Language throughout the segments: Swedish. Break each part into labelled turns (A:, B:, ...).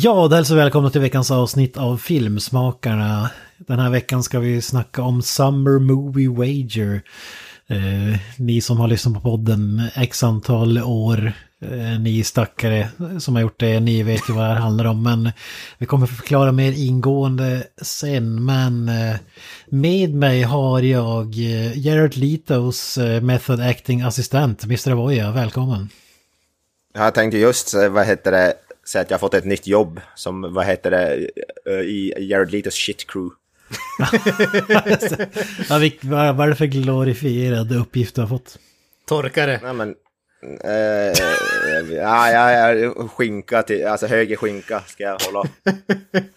A: Ja, då hälsar vi välkomna till veckans avsnitt av Filmsmakarna. Den här veckan ska vi snacka om Summer Movie Wager. Eh, ni som har lyssnat på podden x antal år, eh, ni stackare som har gjort det, ni vet ju vad det här handlar om. Men vi kommer förklara mer ingående sen. Men eh, med mig har jag eh, Jared Letos eh, Method Acting-assistent, Mr. Avoya. Välkommen!
B: Jag tänkte just, eh, vad heter det, säga att jag har fått ett nytt jobb som, vad heter det, eh, i Jared Letos shit crew.
A: ja, vilk- vad, vad är det för glorifierad uppgift du har fått?
C: Torkare.
B: Nej men, eh, ja, ja, ja, skinka till, alltså höger skinka ska jag hålla,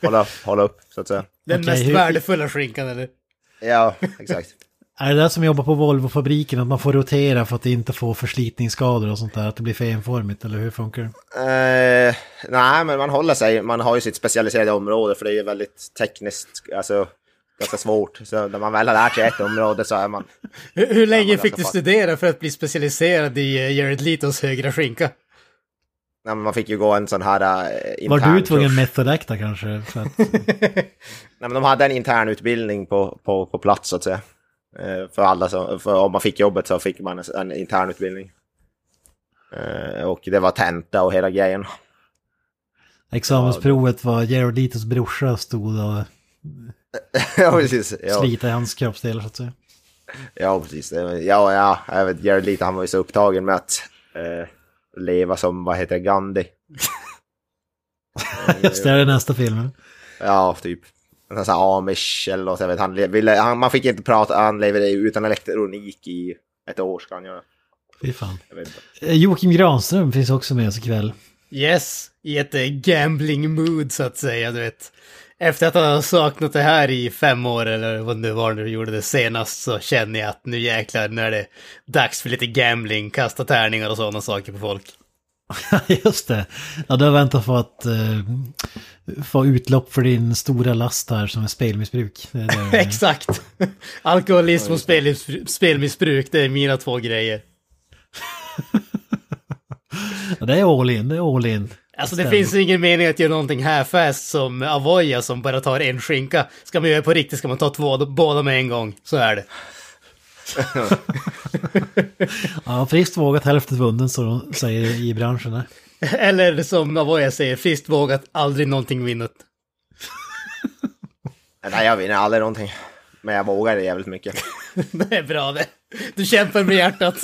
B: hålla, hålla upp så att säga.
C: Den
A: Okej,
C: mest
A: hur-
C: värdefulla skinkan eller?
B: Ja, exakt.
A: Är det där som jobbar på Volvo-fabriken, att man får rotera för att inte få förslitningsskador och sånt där, att det blir för enformigt, eller hur funkar det?
B: Eh, nej, men man håller sig, man har ju sitt specialiserade område för det är ju väldigt tekniskt, alltså ganska svårt. Så när man väl har lärt sig ett område så är man...
C: Hur, hur länge
B: men
C: fick du studera för att bli specialiserad i eh, Jared Letos högra skinka?
B: Nej, men man fick ju gå en sån här uh,
A: Var du tvungen acta kanske? För att,
B: Nej, men de hade en intern utbildning på, på, på plats så att säga. Eh, För alla som, för om man fick jobbet så fick man en, en intern utbildning. Eh, Och det var tenta och hela grejen.
A: examensprovet var Jared Letos brorsa stod och
B: ja, precis. Ja,
A: slita i hans kroppsdelar så att säga.
B: ja, precis. Ja, ja, jag vet, Leto han var ju så upptagen med att eh, leva som, vad heter det, Gandhi.
A: Just det, är nästa filmen.
B: Ja, typ. Sån här amish eller något. Jag vet, han, le- ville, han, man fick inte prata, han levde utan elektronik i ett år ska han göra.
A: Fy fan. Eh, Joakim Granström finns också med oss ikväll.
C: Yes, i ett eh, gambling mood så att säga, du vet. Efter att ha saknat det här i fem år eller vad det nu var när du gjorde det senast så känner jag att nu jäklar, nu är det dags för lite gambling, kasta tärningar och sådana saker på folk.
A: Just det. Ja, du har väntat på att eh, få utlopp för din stora last här som är spelmissbruk. Det är det.
C: Exakt! Alkoholism och spelmissbruk, spelmissbruk, det är mina två grejer.
A: Det är all in, det är all in.
C: Alltså det
A: Stämmer.
C: finns ingen mening att göra någonting här fast som Avoya som bara tar en skinka. Ska man göra på riktigt ska man ta två, båda med en gång. Så är det.
A: Ja, friskt vågat hälften vunnen så de säger i branschen. Här.
C: Eller som Avoya säger, friskt vågat, aldrig någonting vinnet.
B: Nej, jag vinner aldrig någonting. Men jag vågar det jävligt mycket.
C: Det är bra det. Du kämpar med hjärtat.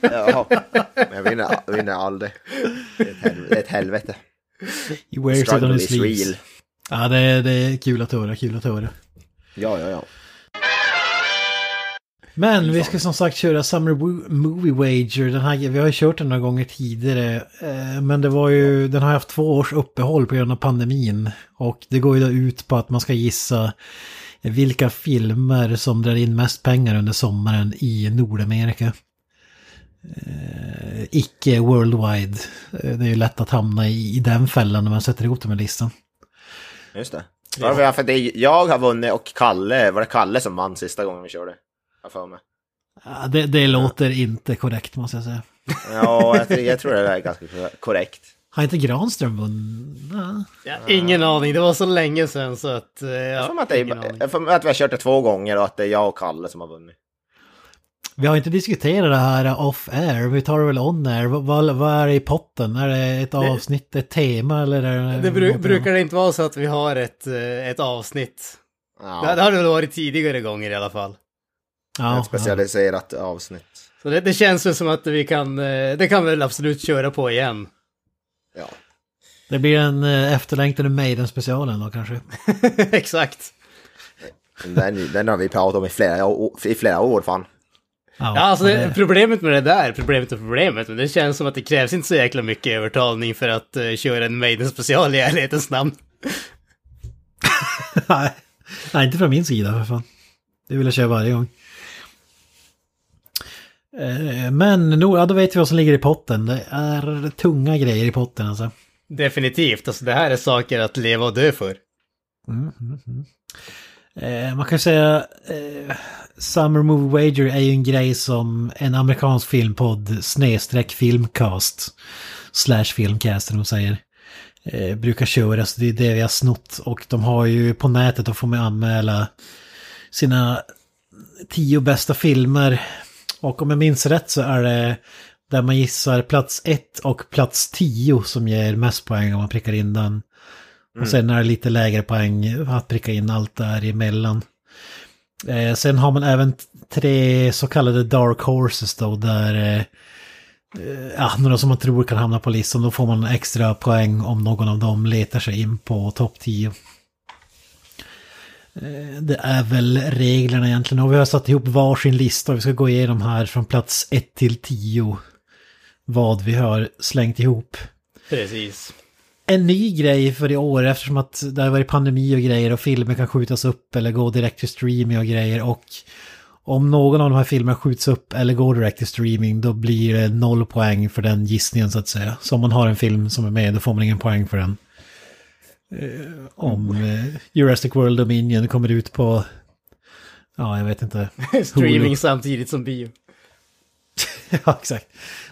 B: Ja, men jag vinner, vinner aldrig. Det är ett helvete. Det är ett helvete.
A: He wears it on his
B: is
A: sleeves. Ja, det är, det är kul att höra, kul att höra.
B: Ja, ja, ja.
A: Men vi ska som sagt köra Summer Movie Wager. Den här, vi har ju kört den några gånger tidigare. eh, Men det var ju, den har haft två års uppehåll på grund av pandemin. Och det går ju då ut på att man ska gissa vilka filmer som drar in mest pengar under sommaren i Nordamerika. Eh, icke worldwide. Eh, Det är ju lätt att hamna i, i den fällan när man sätter ihop den här listan.
B: Just det. För det jag har vunnit och Kalle, var det Kalle som vann sista gången vi körde? Jag för mig.
A: Ja, det, det låter inte korrekt måste jag säga.
B: Ja, jag, tror- jag tror det är ganska korrekt.
A: Har inte Granström vunnit? Ja.
C: Ja, ingen aning, det var så länge sedan så att... eh,
B: Jag
C: Ja,
B: får mig att, det jag får att vi har kört det två gånger och att det är jag och Kalle som har vunnit.
A: Vi har inte diskuterat det här off-air, vi tar det väl on-air. Vad, vad, vad är det i potten? Är det ett avsnitt, ett tema eller? Är
C: Det bru-
A: något
C: brukar det inte vara så att vi har ett, eh, ett avsnitt. Det,
B: Ja,
C: det har det väl varit tidigare gånger i alla fall.
A: Ja,
B: ett specialiserat avsnitt.
C: Så det, det känns väl som att vi kan, eh, det kan vi väl absolut köra på igen.
B: Ja.
A: Det blir en eh, efterlängtade Maiden-specialen då kanske.
C: Exakt.
B: Den, den har vi pratat om i flera, i flera år fan.
C: Ja, alltså det, problemet med det där, problemet och problemet, men det känns som att det krävs inte så jäkla mycket övertalning för att uh, köra en Maiden-special i ärlighetens namn.
A: Nej. Nej, inte från min sida för fan. Det vill jag köra varje gång. Eh, Men nog, ja, då vet vi vad som ligger i potten. Det är tunga grejer i potten alltså.
C: Definitivt, alltså det här är saker att leva och dö för.
A: Eh, man kan säga eh, Summer Movie Wager är ju en grej som en amerikansk filmpodd snedstreck filmcast slash filmcast de säger. Eh, brukar köra, så det är det vi har snott. Och de har ju på nätet, då får man anmäla sina tio bästa filmer. Och om jag minns rätt så är det där man gissar plats ett och plats tio som ger mest poäng om man prickar in den. Och sen är det lite lägre poäng att pricka in allt däremellan. Eh, sen har man även tre så kallade dark horses då, där eh, ja, några som man tror kan hamna på listan. Då får man extra poäng om någon av dem letar sig in på topp 10. Eh, Det är väl reglerna egentligen. Och vi har satt ihop varsin lista och vi ska gå igenom här från plats 1 till 10. Vad vi har slängt ihop
C: Precis.
A: en ny grej för i år eftersom att det har varit pandemi och grejer och filmer kan skjutas upp eller gå direkt till streaming och grejer och om någon av de här filmerna skjuts upp eller går direkt till streaming då blir det noll poäng för den gissningen så att säga. Så om man har en film som är med då får man ingen poäng för den. Eh, om eh, Jurassic World Dominion kommer ut på, ja jag vet inte.
C: Streaming samtidigt som bio.
A: ja exakt.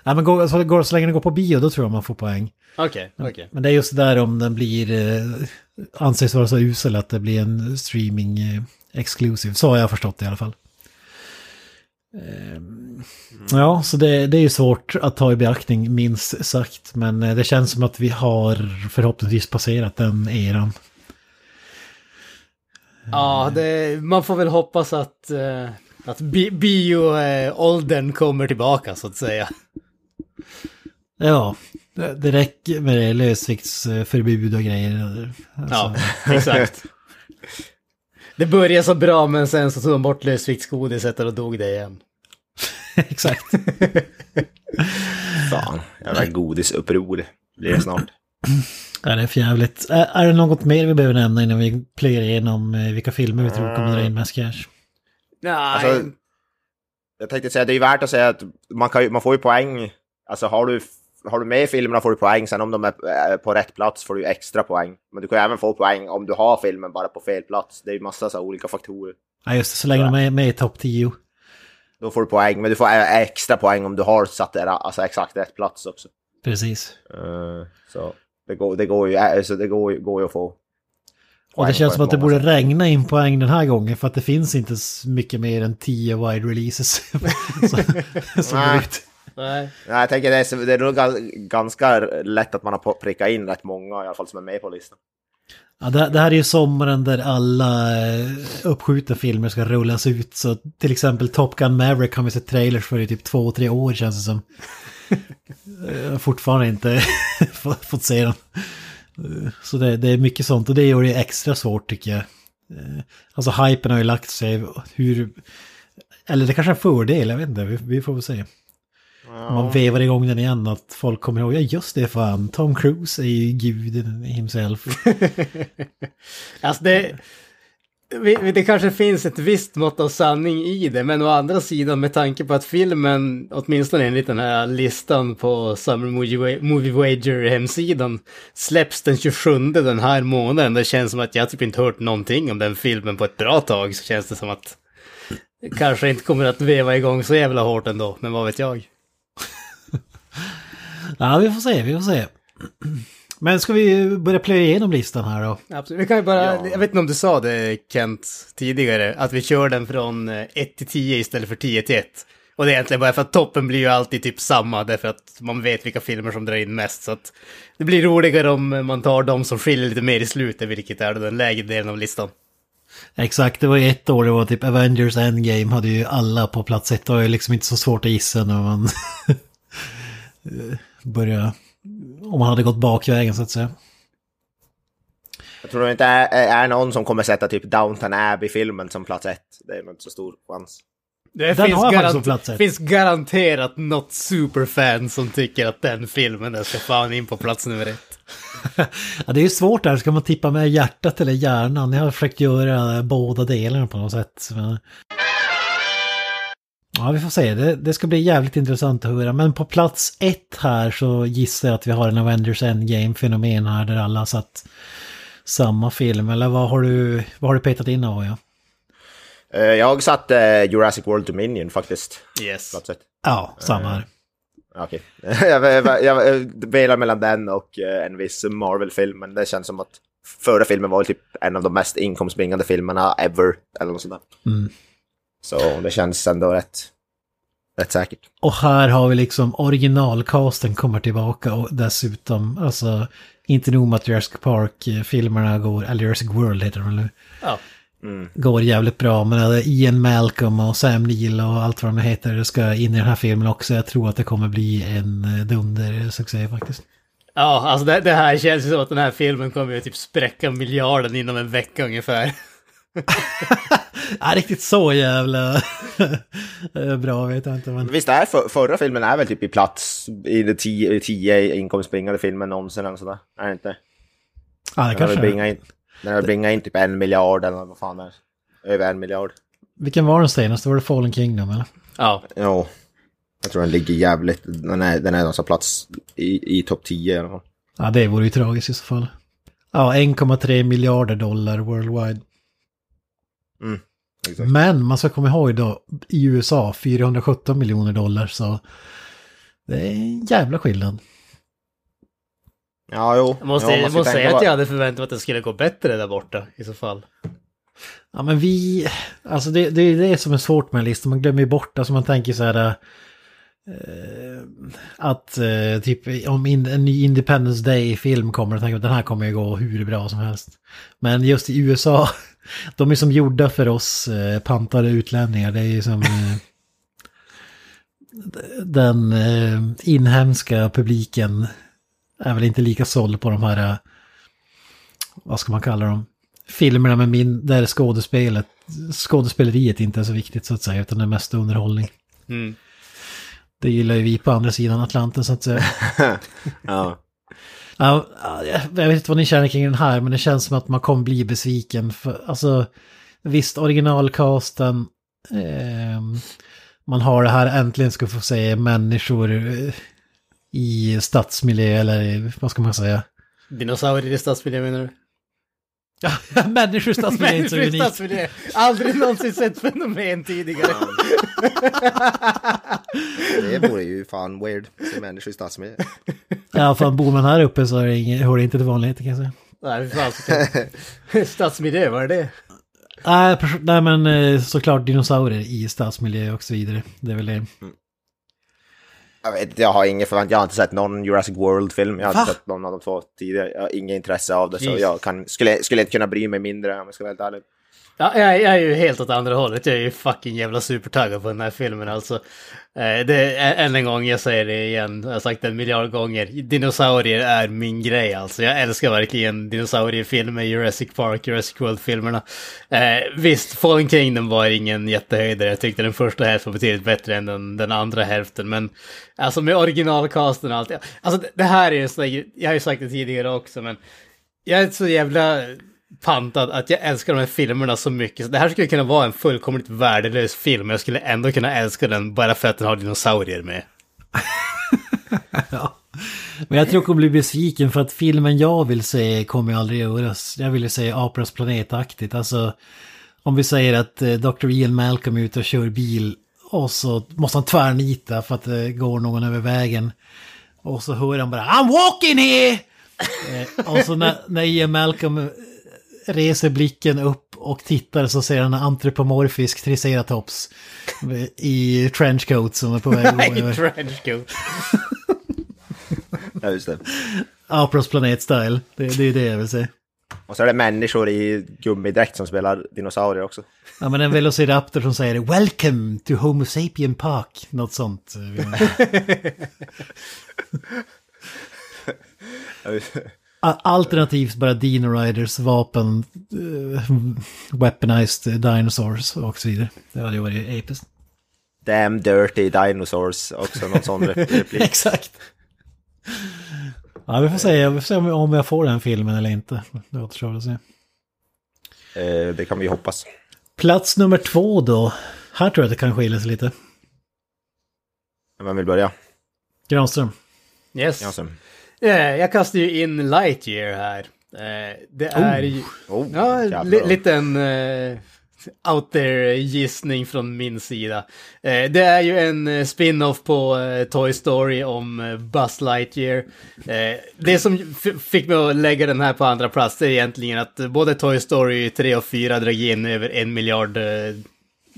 A: Nej men går, så, går, så länge den går på bio då tror jag man får poäng.
C: Okej, okej.
A: Men det är just där om den blir, eh, anses vara så usel att det blir en streaming eh, exclusive. Så har jag förstått det i alla fall. Ehm, Ja, så det, det är ju svårt att ta i beaktning minst sagt. Men eh, det känns som att vi har förhoppningsvis passerat den eran.
C: Ja, det, man får väl hoppas att, uh, att bi bio-åldern kommer tillbaka så att säga.
A: Ja, det, det räcker med det, lösviktsförbud och grejer. Alltså,
C: Ja, exakt. Det började så bra men sen så tog de bort lösviktsgodiset och då dog det igen.
A: exakt.
B: Fan, jävla godisuppror blir det snart.
A: Ja, det är för jävligt. Är, är det något mer vi behöver nämna innan vi plöjer igenom eh, vilka filmer vi tror kommer dra in mest cash?
C: Nej,
B: Alltså, jag tänkte säga, det är ju värt att säga att man, kan, man får ju poäng. Alltså har du, har du med filmerna får du poäng, sen om de är på rätt plats får du extra poäng. Men du kan ju även få poäng om du har filmen bara på fel plats. Det är ju massa så här olika faktorer.
A: Ja, just det, så länge de är med i topp 10.
B: Då får du poäng, men du får extra poäng om du har satt det alltså exakt rätt plats också.
A: Precis.
B: Eh, så det går, det går ju, alltså det går, går ju att få.
A: Och det känns som att det borde regna in poäng den här gången för att det finns inte så mycket mer än 10 wide releases som, som ut.
C: Nej.
B: Nej, jag tänker det är, det är nog ga- ganska lätt att man har prickat in rätt många i alla fall som är med på listan.
A: Ja, det, det här är ju sommaren där alla eh, uppskjutna filmer ska rullas ut. Så till exempel Top Gun Maverick har vi sett trailers för i typ två, tre år känns det som. Jag har fortfarande inte fått se den. Eh, Så det, det är mycket sånt och det gör det extra svårt tycker jag. Eh, Alltså hypen har ju lagt sig hur... Eller det kanske är en fördel, jag vet inte, vi, vi får väl se. Om man vevar igång den igen, att folk kommer ihåg, ja just det fan, Tom Cruise är ju guden himself.
C: Alltså det... Det kanske finns ett visst mått av sanning i det, men å andra sidan med tanke på att filmen, åtminstone enligt den här listan på Summer Movie Wa- Movie Wager-hemsidan, släpps den 27 den här månaden. Det känns som att jag typ inte hört någonting om den filmen på ett bra tag, så känns det som att det kanske inte kommer att veva igång så jävla hårt ändå, men vad vet jag?
A: Ja, vi får se, vi får se. Men ska vi börja plöja igenom listan här då?
C: Absolut. Vi kan ju bara,
B: Ja.
C: jag vet inte om du sa det Kent tidigare, att vi kör den från 1 till 10 istället för 10 till 1. Och det är egentligen bara för att toppen blir ju alltid typ samma, därför att man vet vilka filmer som drar in mest. Så att det blir roligare om man tar de som skiljer lite mer i slutet, vilket är den lägre delen av listan.
A: Exakt, det var ju ett år det var typ Avengers Endgame hade ju alla på plats ett. Det var ju liksom inte så svårt att gissa när man började... Om man hade gått bakvägen så att säga.
B: Jag tror det inte är, är någon som kommer sätta typ Downton Abbey-filmen som plats ett. Det är nog inte så stor chans.
C: Det
A: Den
C: finns, garant- finns garanterat något superfan som tycker att den filmen där ska fan in på plats nummer ett.
A: Ja, det är ju svårt där, ska man tippa med hjärtat eller hjärnan? Jag har försökt göra båda delarna på något sätt. Men... Ja, vi får se. Det, det ska bli jävligt intressant att höra. Men på plats ett här så gissar jag att vi har en Avengers Endgame-fenomen här där alla satt samma film. Eller vad har du, vad har du petat in av? Ja,
B: Eh, Jag satt eh, Jurassic World Dominion faktiskt.
C: Yes.
B: Plats ett.
A: ja samma här.
B: Ja, Okej. jag, jag, velar mellan den och en viss Marvel-film, men det känns som att förra filmen var typ en av de mest inkomstbringande filmerna ever, eller något sånt där.
A: Mm.
B: Så det känns ändå rätt, rätt säkert.
A: Och här har vi liksom originalcasten kommer tillbaka och dessutom, alltså, inte nog med att Jurassic Park-filmerna går, eller Jurassic World heter de nu,
C: Ja.
A: går jävligt bra. Men är Ian Malcolm och Sam Neill och allt vad de heter ska in i den här filmen också. Jag tror att det kommer bli en eh, dundersuccé faktiskt.
C: Ja, alltså det, det här känns ju som att den här filmen kommer ju typ spräcka miljarden inom en vecka ungefär.
A: Ja, riktigt så jävla eh, bra vet jag inte. Men...
B: Visst är för, förra filmen är väl typ i plats i de tio, tio inkomstbringande filmen någonsin eller sådär? Är det inte?
A: Ja, det
B: Den
A: kanske
B: bringat in, den har bringat in typ en miljard eller vad fan det är. Över en miljard.
A: Vilken var den senaste? Var det Fallen Kingdom eller?
C: Ja.
B: Jo. Jag tror den ligger jävligt, den är, den är någonstans plats i, i topp 10 i alla fall.
A: Ja, det vore ju tragiskt i så fall. Ja, 1,3 miljarder dollar worldwide.
B: Exakt.
A: Men man ska komma ihåg då, i USA 417 miljoner dollar så det är en jävla skillnad.
B: Ja, jo.
C: Jag måste,
B: jo,
C: jag måste säga att
B: på-
C: jag hade förväntat mig att det skulle gå bättre där borta i så fall.
A: Ja men vi, alltså det, det är det som är svårt med listan, man glömmer ju bort, alltså man tänker så här eh, att eh, typ om in, en ny Independence Day-film kommer och tänker att den här kommer ju gå hur bra som helst. Men just i USA, de är som gjorda för oss eh, pantade utlänningar, det är som eh, den eh, inhemska publiken är väl inte lika såld på de här, eh, vad ska man kalla dem, filmerna med min, där skådespelet, skådespeleriet inte är så viktigt så att säga, utan det är mest underhållning.
C: Mm.
A: Det gillar ju vi på andra sidan Atlanten så att säga.
B: Ja.
A: Ja, jag vet inte vad ni känner kring den här, men det känns som att man kommer bli besviken. För, alltså, visst, originalcasten, Eh, man har det här, äntligen ska få se människor eh, i stadsmiljö, eller vad ska man säga?
C: Dinosaurier i stadsmiljö menar du?
A: människor så
C: Människor. Aldrig någonsin sett fenomen tidigare.
B: Det vore ju fan weird. Se människor i stadsmiljö.
A: Ja, fan bor man här uppe så är det inget, hör det inte till vanligheten kan jag säga.
C: Nej, fy fan. så kan- Stadsmiljö, vad är det?
A: Nej, men eh, såklart dinosaurier i stadsmiljö och så vidare. Det är väl det.
B: Jag vet jag har ingen förväntning. Jag har inte sett någon Jurassic World-film. Jag har
A: Va?
B: inte sett någon av de två tidigare. Jag har inget intresse av det. Så
C: Jesus.
B: jag kan, skulle, skulle inte kunna bry mig mindre om jag ska vara helt ärlig.
C: Ja, jag, jag är ju helt åt andra hållet. Jag är ju fucking jävla supertaggad på den här filmen alltså. Eh, det än en gång, jag säger det igen, jag har sagt det en miljard gånger. Dinosaurier är min grej alltså. Jag älskar verkligen dinosauriefilmer, Jurassic Park, Jurassic World-filmerna. Eh, visst, Fallen Kingdom var ingen jättehöjdare. Jag tyckte den första hälften var betydligt bättre än den, den andra hälften. Men alltså med originalcasten och allt. Alltså det, det här är ju så, jag har ju sagt det tidigare också, men jag är så jävla pantad att jag älskar de här filmerna så mycket. Så det här skulle kunna vara en fullkomligt värdelös film, men jag skulle ändå kunna älska den bara för att den har dinosaurier med.
A: Ja. Men jag tror jag kommer bli besviken för att filmen jag vill se kommer aldrig göras. Jag vill ju se Aperas planetaktigt. Alltså, om vi säger att eh, Dr. Ian Malcolm är ute och kör bil och så måste han tvärnita för att det går någon över vägen. Och så hör han bara I'm walking here! eh, och så när, när Ian Malcolm eh, reser blicken upp och tittar så ser han en antropomorfisk triceratops i trenchcoat som är på väg att gå
C: I
A: över.
C: trenchcoat.
B: Ja, just det.
A: Aperas planet-style. Det, det är det jag vill se.
B: Och så är det människor i gummidräkt som spelar dinosaurier också.
A: Ja men en velociraptor som säger Welcome to Homo sapien Park. Något sånt. Alternativt bara Dino Riders vapen, uh, weaponized dinosaurs och så vidare. Det hade ju varit episkt.
B: Damn dirty dinosaurs, också någon sån replik.
A: Exakt. Ja, vi får se, vi får se om, om jag får den filmen eller inte. Det återstår att se.
B: Eh, det kan vi hoppas.
A: Plats nummer två då. Här tror jag att det kan skilja sig lite.
B: Vem vill börja?
A: Granström.
C: Yes.
B: Jansson.
C: Eh, jag kastar ju in Lightyear här. Eh, det är ju...
B: Oh,
C: Ja, li liten uh, out there gissning från min sida. Det är ju en spin-off på Toy Story om Buzz Lightyear. Det som fick mig att lägga den här på andra plats är egentligen att både Toy Story 3 och 4 drog in över en miljard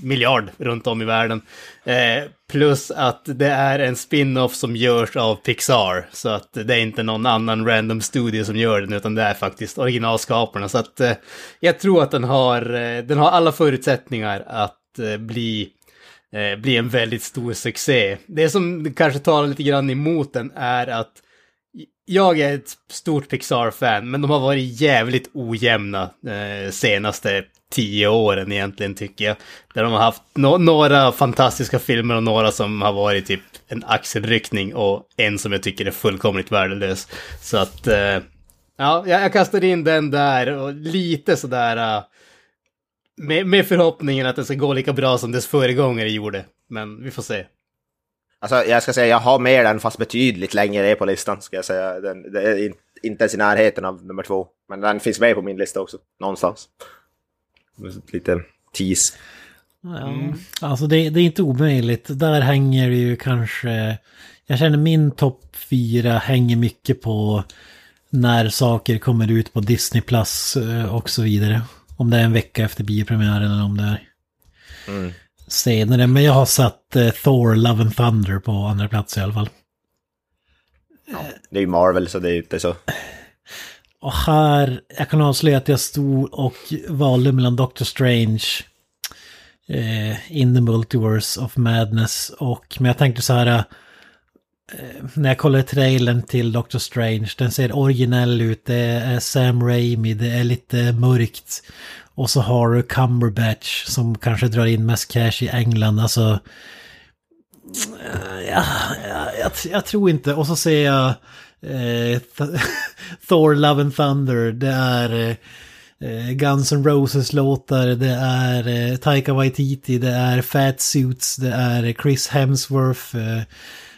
C: miljard runt om i världen. Eh, plus att det är en spin-off som görs av Pixar. Så att det är inte någon annan random studio som gör den, utan det är faktiskt originalskaparna. Så att eh, jag tror att den har, eh, den har alla förutsättningar att eh, bli, eh, bli en väldigt stor succé. Det som kanske talar lite grann emot den är att jag är ett stort Pixar-fan, men de har varit jävligt ojämna eh, senaste tio åren egentligen tycker jag. Där de har haft no- några fantastiska filmer och några som har varit typ en axelryckning och en som jag tycker är fullkomligt värdelös. Så att, eh, ja, jag, kastar kastade in den där och lite sådär uh, med, med förhoppningen att det ska gå lika bra som dess föregångare gjorde. Men vi får se.
B: Alltså, jag ska säga, jag har med den fast betydligt längre ner på listan, ska jag säga. Den, det är in, inte ens i närheten av nummer två. Men den finns med på min lista också, någonstans. Lite tease.
A: Ja, Alltså det, det är inte omöjligt. Där hänger det ju kanske... Jag känner min topp fyra hänger mycket på när saker kommer ut på Disney Plus eh, och så vidare. Om det är en vecka efter biopremiären eller om det är
B: Mm.
A: senare. Men jag har satt eh, Thor Love and Thunder på andra plats i alla fall.
B: Det är ju Marvel, så det är ju inte så...
A: Och här, jag kan avslöja att jag stod och valde mellan Doctor Strange, eh, In the Multiverse of Madness och, men jag tänkte så här, eh, när jag kollade trailern till Doctor Strange, den ser originell ut, det är Sam Raimi, det är lite mörkt. Och så har du Cumberbatch som kanske drar in mest cash i England, alltså... Eh, ja, ja, jag, jag tror inte, och så ser jag eh, Th- Thor Love and Thunder, det är eh, eh, Guns N' Roses-låtar, det är eh, Taika Waititi, det är Fat Suits, det är Chris Hemsworth, eh,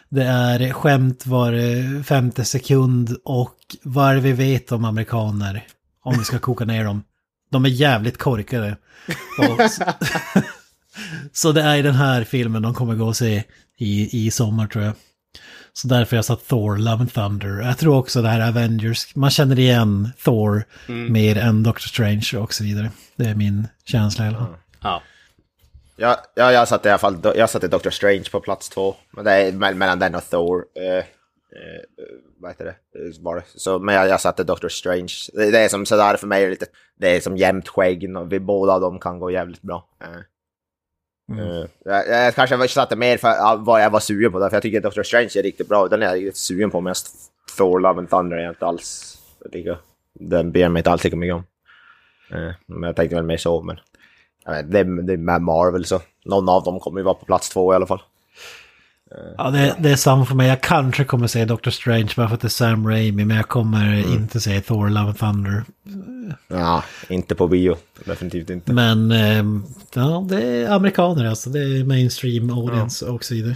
A: det är skämt var eh, femte sekund och vad vi vet om amerikaner, om vi ska koka ner dem. De är jävligt korkade. Så det är den här filmen de kommer gå och se i, i sommar tror jag. Så därför har jag satt Thor, Love and Thunder. Jag tror också det här Avengers, man känner igen Thor mer än Doctor Strange och så vidare. Det är min känsla i alla fall.
C: Ja.
B: Ja, ja, jag satte i alla fall jag satte Doctor Strange på plats två. Men det är me- mellan den och Thor. Eh, eh, vad heter det? Eh, Var det? Så, men jag, jag satte Doctor Strange. Det, det är som sådär för mig, är lite, det är som jämnt skägg. och Vi båda av dem kan gå jävligt bra. Eh, Mm. eh, jag, jag kanske satte mer för vad jag var sugen på, där, för jag tycker Doctor Strange är riktigt bra. Den är jag riktigt sugen på, men Thor, Love and Thunder är jag inte alls lika... Den ber mig inte alls lika mycket om. Uh, men jag tänkte väl mer så, men... Jag vet, det, är- det är med Marvel så någon av dem kommer ju vara på plats två i alla fall.
A: Ja, det, det är samma för mig. Jag kanske kommer säga Doctor Strange bara för att det är Sam Raimi, men jag kommer inte säga Thor, Love and Thunder.
B: Ja, inte på bio. Definitivt inte.
A: Men ehm, ja, det är amerikaner alltså. Det är mainstream audience och så vidare.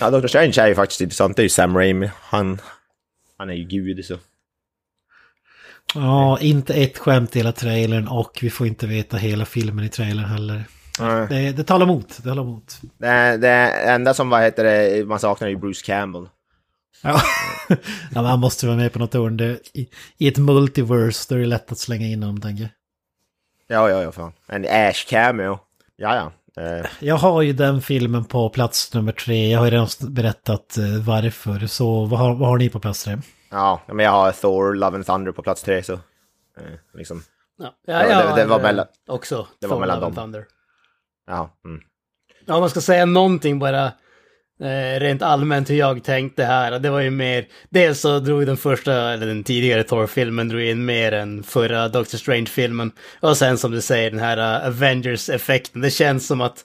B: Ja, Doctor Strange är ju faktiskt intressant. Det är ju Sam Raimi. Han, han är ju gud så.
A: Ja, inte ett skämt i hela trailern och vi får inte veta hela filmen i trailern heller. Det, det talar emot, det talar emot.
B: Det, det enda som vad heter det, man saknar är ju Bruce Campbell.
A: Ja, ja men han måste vara med på något hörn. Det- I, I ett multiverse då är det lätt att slänga in honom, tänker jag.
B: Ja, ja, ja, fan. En Ash cameo. Ja, ja. Eh,
A: Jag har ju den filmen på plats nummer tre. Jag har ju redan berättat eh, varför. Så vad har, vad har ni på plats tre?
B: ja, men jag har Thor, Love and Thunder på plats tre så. Eh, liksom.
C: Ja,
B: Ja,
C: ja,
B: det- det var mellan-
C: Också.
B: det var
C: Thor,
B: mellan
C: Love and
B: dem.
C: Thunder.
B: Ja, mm.
C: Ja, om man ska säga någonting bara eh, rent allmänt hur jag tänkte här. Det var ju mer, dels så drog den första, eller den tidigare Thor-filmen drog in mer än förra Doctor Strange-filmen. Och sen som du säger, den här uh, Avengers-effekten. Det känns som att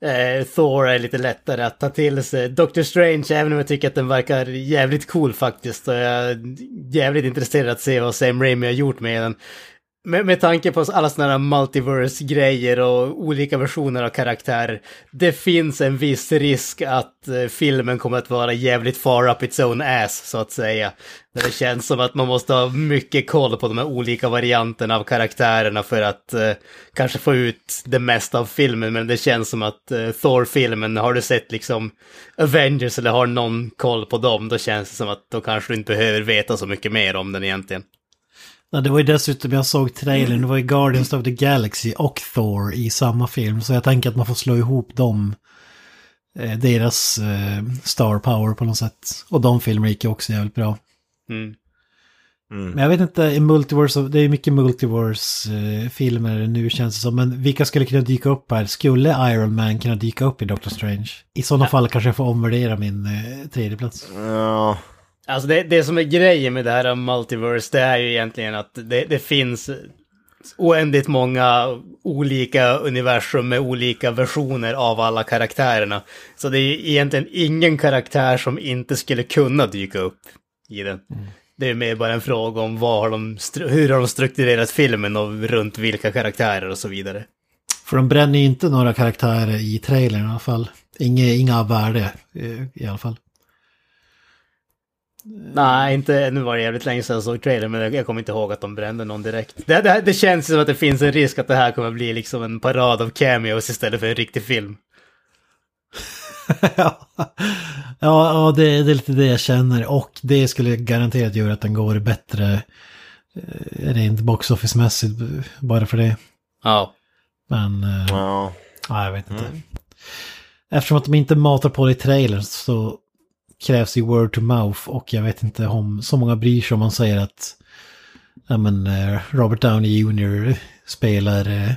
C: Eh, Thor är lite lättare att ta till sig. Doctor Strange, även om jag tycker att den verkar jävligt cool faktiskt, och jag är jävligt intresserad att se vad Sam Raimi har gjort med den. Med, med tanke på alla sådana här multiverse-grejer och olika versioner av karaktärer, det finns en viss risk att eh, filmen kommer att vara jävligt far up its own ass, så att säga. Där det känns som att man måste ha mycket koll på de här olika varianterna av karaktärerna för att eh, kanske få ut det mesta av filmen, men det känns som att eh, Thor-filmen, har du sett liksom Avengers eller har någon koll på dem, då känns det som att då kanske du inte behöver veta så mycket mer om den egentligen.
A: Ja, det var ju dessutom, jag såg trailern, det var ju Guardians of the Galaxy och Thor i samma film. Så jag tänker att man får slå ihop dem, eh, deras eh, star power på något sätt. Och de filmerna gick ju också jävligt bra.
C: Mm.
A: Men jag vet inte, i multiverse, det är mycket multiverse-filmer nu känns det som. Men vilka skulle kunna dyka upp här? Skulle Iron Man kunna dyka upp i Doctor Strange? I sådana fall kanske jag får omvärdera min eh, tredje plats.
B: Ja,
C: Alltså det, det som är grejen med det här multiverse, det är ju egentligen att det, det finns oändligt många olika universum med olika versioner av alla karaktärerna. Så det är egentligen ingen karaktär som inte skulle kunna dyka upp i den. Det är mer bara en fråga om vad har de, hur har de strukturerat filmen och runt vilka karaktärer och så vidare.
A: För de bränner ju inte några karaktärer i trailern i alla fall. Inga, inga av värde eh, i alla fall.
C: Nej, inte, nu var det jävligt länge sedan jag såg trailern, men jag kommer inte ihåg att de brände någon direkt. Det, det, det känns som att det finns en risk att det här kommer bli liksom en parad av cameos istället för en riktig film.
A: ja, ja det, det är lite det jag känner. Och det skulle garanterat göra att den går bättre eh, rent box office-mässigt bara för det.
C: Ja.
A: Men, eh,
B: ja.
A: ja, jag vet inte. Eftersom att de inte matar på det i trailern så krävs ju word to mouth och jag vet inte om så många bryr sig om man säger att ja, men, eh, Robert Downey Jr. spelar eh,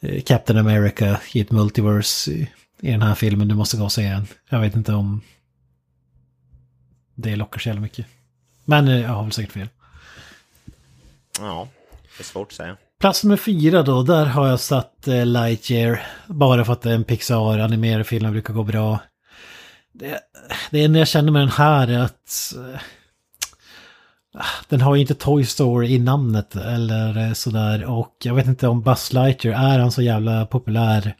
A: eh, Captain America i ett multiverse i, i den här filmen. Du måste gå och se den. Jag vet inte om det lockar så jävla mycket. Men jag har väl säkert fel.
B: ja, det är svårt att säga.
A: Plats nummer fyra då, där har jag satt Lightyear. Bara för att det är en Pixar-animerad film brukar gå bra. Det, det enda jag känner med den här är att... eh, den har ju inte Toy Story i namnet eller eh, sådär. Och jag vet inte om Buzz Lightyear, är han så jävla populär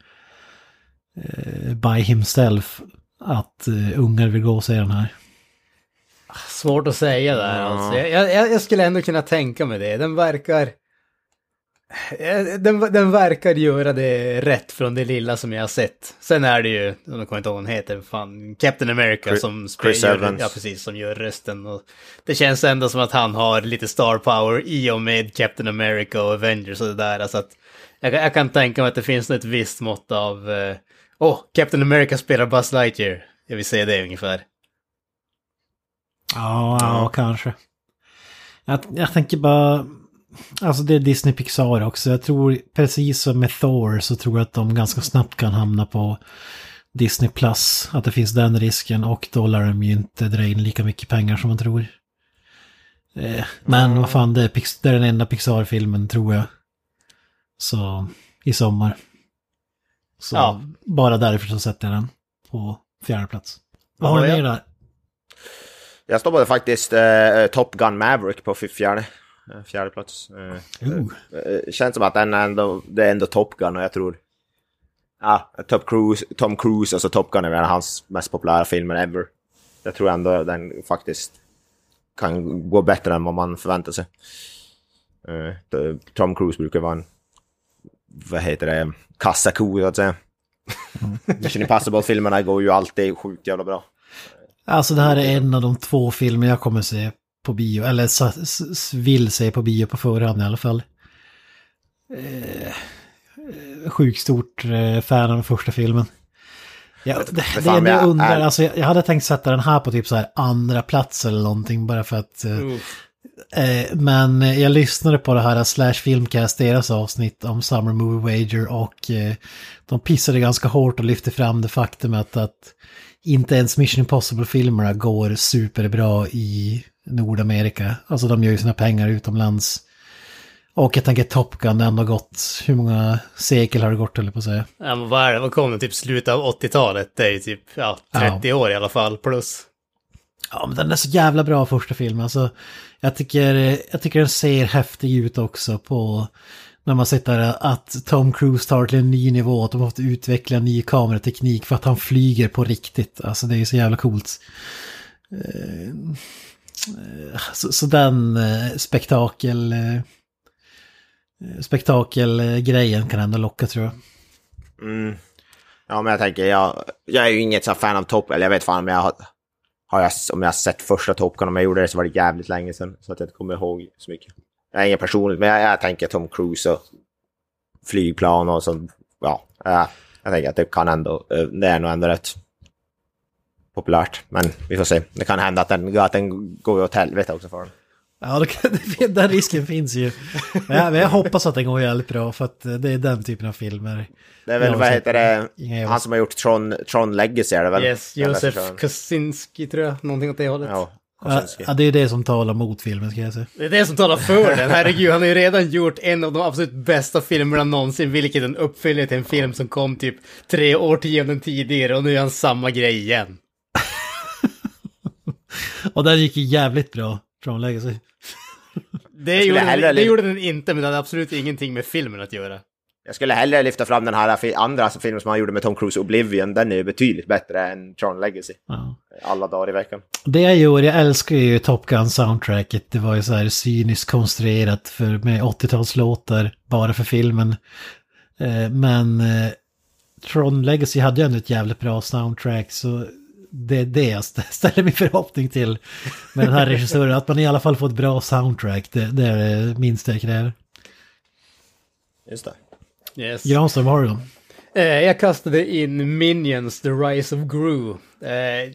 A: eh, by himself? Att ungar vill gå och se den här.
C: Svårt att säga där alltså. Jag, jag, jag skulle ändå kunna tänka mig det. Den verkar... Eh, Den, den verkar göra det rätt från det lilla som jag har sett. Sen är det ju, jag kommer inte ihåg vad hon heter, fan, Captain America
B: Chris-
C: som
B: Chris
C: gör-
B: Evans.
C: Ja, precis, som gör rösten. Och det känns ändå som att han har lite star power i och med Captain America och Avengers och det där. Så att jag, kan- jag kan tänka mig att det finns ett visst mått av... eh, Åh, oh, Captain America spelar Buzz Lightyear. Jag vill säga det ungefär.
A: Ja, ja kanske. Jag, jag tänker bara... Alltså det är Disney Pixar också. Jag tror precis som med Thor så tror jag att de ganska snabbt kan hamna på Disney Plus. Att det finns den risken och då lär de ju inte dra in lika mycket pengar som man tror. Eh, Men vad fan, det är, det är den enda Pixar-filmen tror jag. Så i sommar. Så
C: Ja.
A: bara därför så sätter jag den på fjärde plats. Vad har du mer där?
B: Jag stoppade faktiskt eh, Top Gun Maverick på fjärde, fjärde plats. Eh, eh, känns som att den är ändå, det är ändå Top Gun och jag tror... Ja, Top Cruise, Tom Cruise och så Top Gun är väl hans mest populära filmer ever. Jag tror ändå den faktiskt kan gå bättre än vad man förväntar sig. Eh, Tom Cruise brukar vara en, vad heter det, kassako så att säga. Mission Impossible-filmerna går ju alltid sjukt jävla bra.
A: Alltså det här är en av de två filmer jag kommer se på bio, eller vill se på bio på förhand i alla fall. Eh, eh, sjukt stort eh, fan av den första filmen. Ja, det, det är jag
B: jag
A: undrar,
B: är-
A: alltså jag, jag hade tänkt sätta den här på typ så här andra plats eller någonting bara för att... Eh, eh, men jag lyssnade på det här Slash Filmcast, deras avsnitt om Summer Movie Wager och eh, de pissade ganska hårt och lyfte fram det faktumet att inte ens Mission Impossible-filmerna går superbra i Nordamerika. Alltså de gör ju sina pengar utomlands. Och jag tänker Top Gun, det har ändå gått, hur många sekel har det gått eller på att säga?
C: Ja, men vad är det? Vad kom den? Typ slutet av 80-talet? Det är ju typ ja, 30 år i alla fall, plus.
A: Ja, men den är så jävla bra första filmen. Alltså, jag, tycker, jag tycker den ser häftig ut också på när man sitter att Tom Cruise tar till en ny nivå, att de måste utveckla ny kamerateknik för att han flyger på riktigt. Alltså det är så jävla coolt. Eh, så, så den eh, spektakel... Eh, spektakelgrejen kan ändå locka tror jag.
B: Mm. Ja, men jag tänker, jag, jag är ju inget så fan av Top, eller jag vet fan om jag har, har jag, om jag har sett första Top Gun, om jag gjorde det så var det jävligt länge sedan, så att jag inte kommer ihåg så mycket. Jag är ingen personligt, men jag, jag tänker Tom Cruise och flygplan och sånt. ja, jag, jag tänker att det kan ändå, det är nog ändå rätt populärt. Men vi får se, det kan hända att den, att den går åt helvete också för den.
A: Ja, det kan, det- den risken finns ju. Men jag, men jag hoppas att den går jävligt bra för att det är den typen av filmer.
B: Det är väl, vad heter det, han som har gjort Tron, Tron Legacy är det väl?
C: Yes, Josef. Kosinski tror jag, någonting åt det hållet.
B: Ja,
A: Ja,
B: Kosinski.
A: ja, det är det som talar mot filmen ska jag säga.
C: Det är det som talar för den. Herregud, han har ju redan gjort en av de absolut bästa filmerna någonsin, vilket är en uppföljare till en film som kom typ tre årtionden tidigare och nu är han samma grej igen.
A: Och den gick ju jävligt bra, Tron Legacy.
C: Det gjorde, den,
B: hellre
C: det gjorde den inte, men det hade absolut ingenting med filmen att göra.
B: Jag skulle hellre lyfta fram den här andra filmen som han gjorde med Tom Cruise, Oblivion. Den är ju betydligt bättre än Tron Legacy.
A: Ja.
B: Alla dagar i veckan.
A: Det jag gör, jag älskar ju Top Gun soundtracket. Det var ju så här cyniskt konstruerat för, med 80-talslåtar bara för filmen. Eh, men eh, Tron Legacy hade ju ändå ett jävligt bra soundtrack så det är det jag stä- ställer min förhoppning till med den här regissören. Att man i alla fall får ett bra soundtrack, det, det är det minsta jag kräver.
B: Just det.
C: Yes.
A: Granström, har du dem?
C: Eh, jag kastade in Minions, The Rise of Gru. Eh,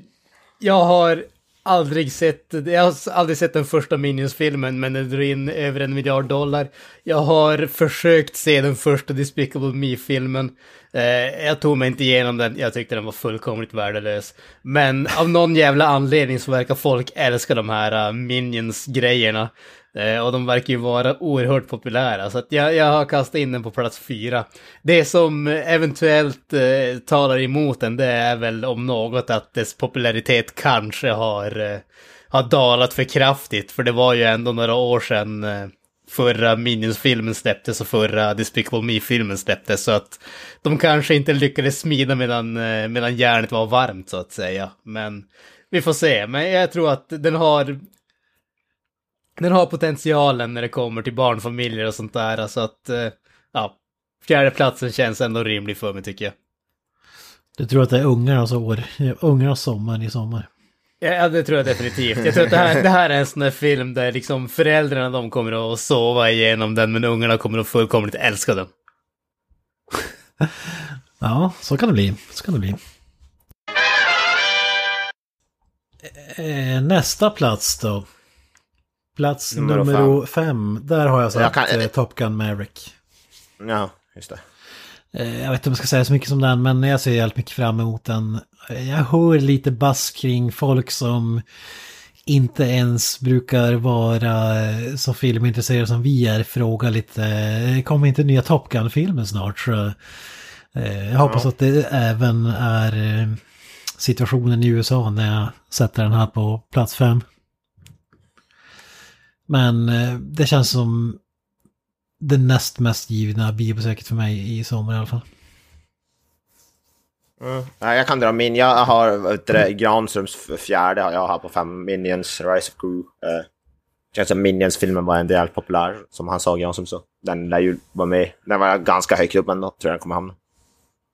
C: jag har aldrig sett, jag har aldrig sett den första Minions-filmen, men den drar in över en miljard dollar. Jag har försökt se den första Despicable Me-filmen. Eh, jag tog mig inte igenom den, jag tyckte den var fullkomligt värdelös. Men av någon jävla anledning så verkar folk älska de här uh, Minions-grejerna. Eh, och de verkar ju vara oerhört populära, så att jag, jag har kastat in den på plats fyra. Det som eventuellt eh, talar emot den, det är väl om något att dess popularitet kanske har, eh, har dalat för kraftigt, för det var ju ändå några år sedan eh, förra Minions-filmen släpptes och förra Despicable Me-filmen släpptes, så att de kanske inte lyckades smida medan, eh, medan järnet var varmt, så att säga. Men vi får se, men jag tror att den har den har potentialen när det kommer till barnfamiljer och sånt där, så att, eh, ja, fjärdeplatsen känns ändå rimlig för mig tycker jag.
A: Du tror att det är ungarnas år, ungarnas sommar i sommar?
C: Ja, det tror jag definitivt. Jag tror att det här, det här är en sån där film där liksom föräldrarna de kommer att sova igenom den, men ungarna kommer att fullkomligt älska den.
A: Ja, så kan det bli. Så kan det bli. Eh, Nästa plats då. Plats
B: Nummer
A: fem. Där har jag satt
B: kan-
A: eh, Top Gun Maverick.
B: Ja, just det.
A: Eh, Jag vet inte om jag ska säga så mycket som den, men jag ser jävligt mycket fram emot den. Eh, Jag hör lite bass kring folk som inte ens brukar vara så filmintresserade som vi är. Fråga lite, kommer inte nya Top Gun-filmen snart? Så, jag hoppas att det även är situationen i USA när jag sätter den här på plats fem. Men eh, det känns som det näst mest givna biobesöket för mig i sommar i alla fall.
B: Mm. Ja, jag kan dra min. Jag har vet du, det, Granströms fjärde jag har på fem. Minions, Rise of Gru. Eh, känns som Minions-filmen var en del populär, som han sa Granström så. Den lär ju vara med. Den var ganska högt upp ändå, tror jag den kommer hamna.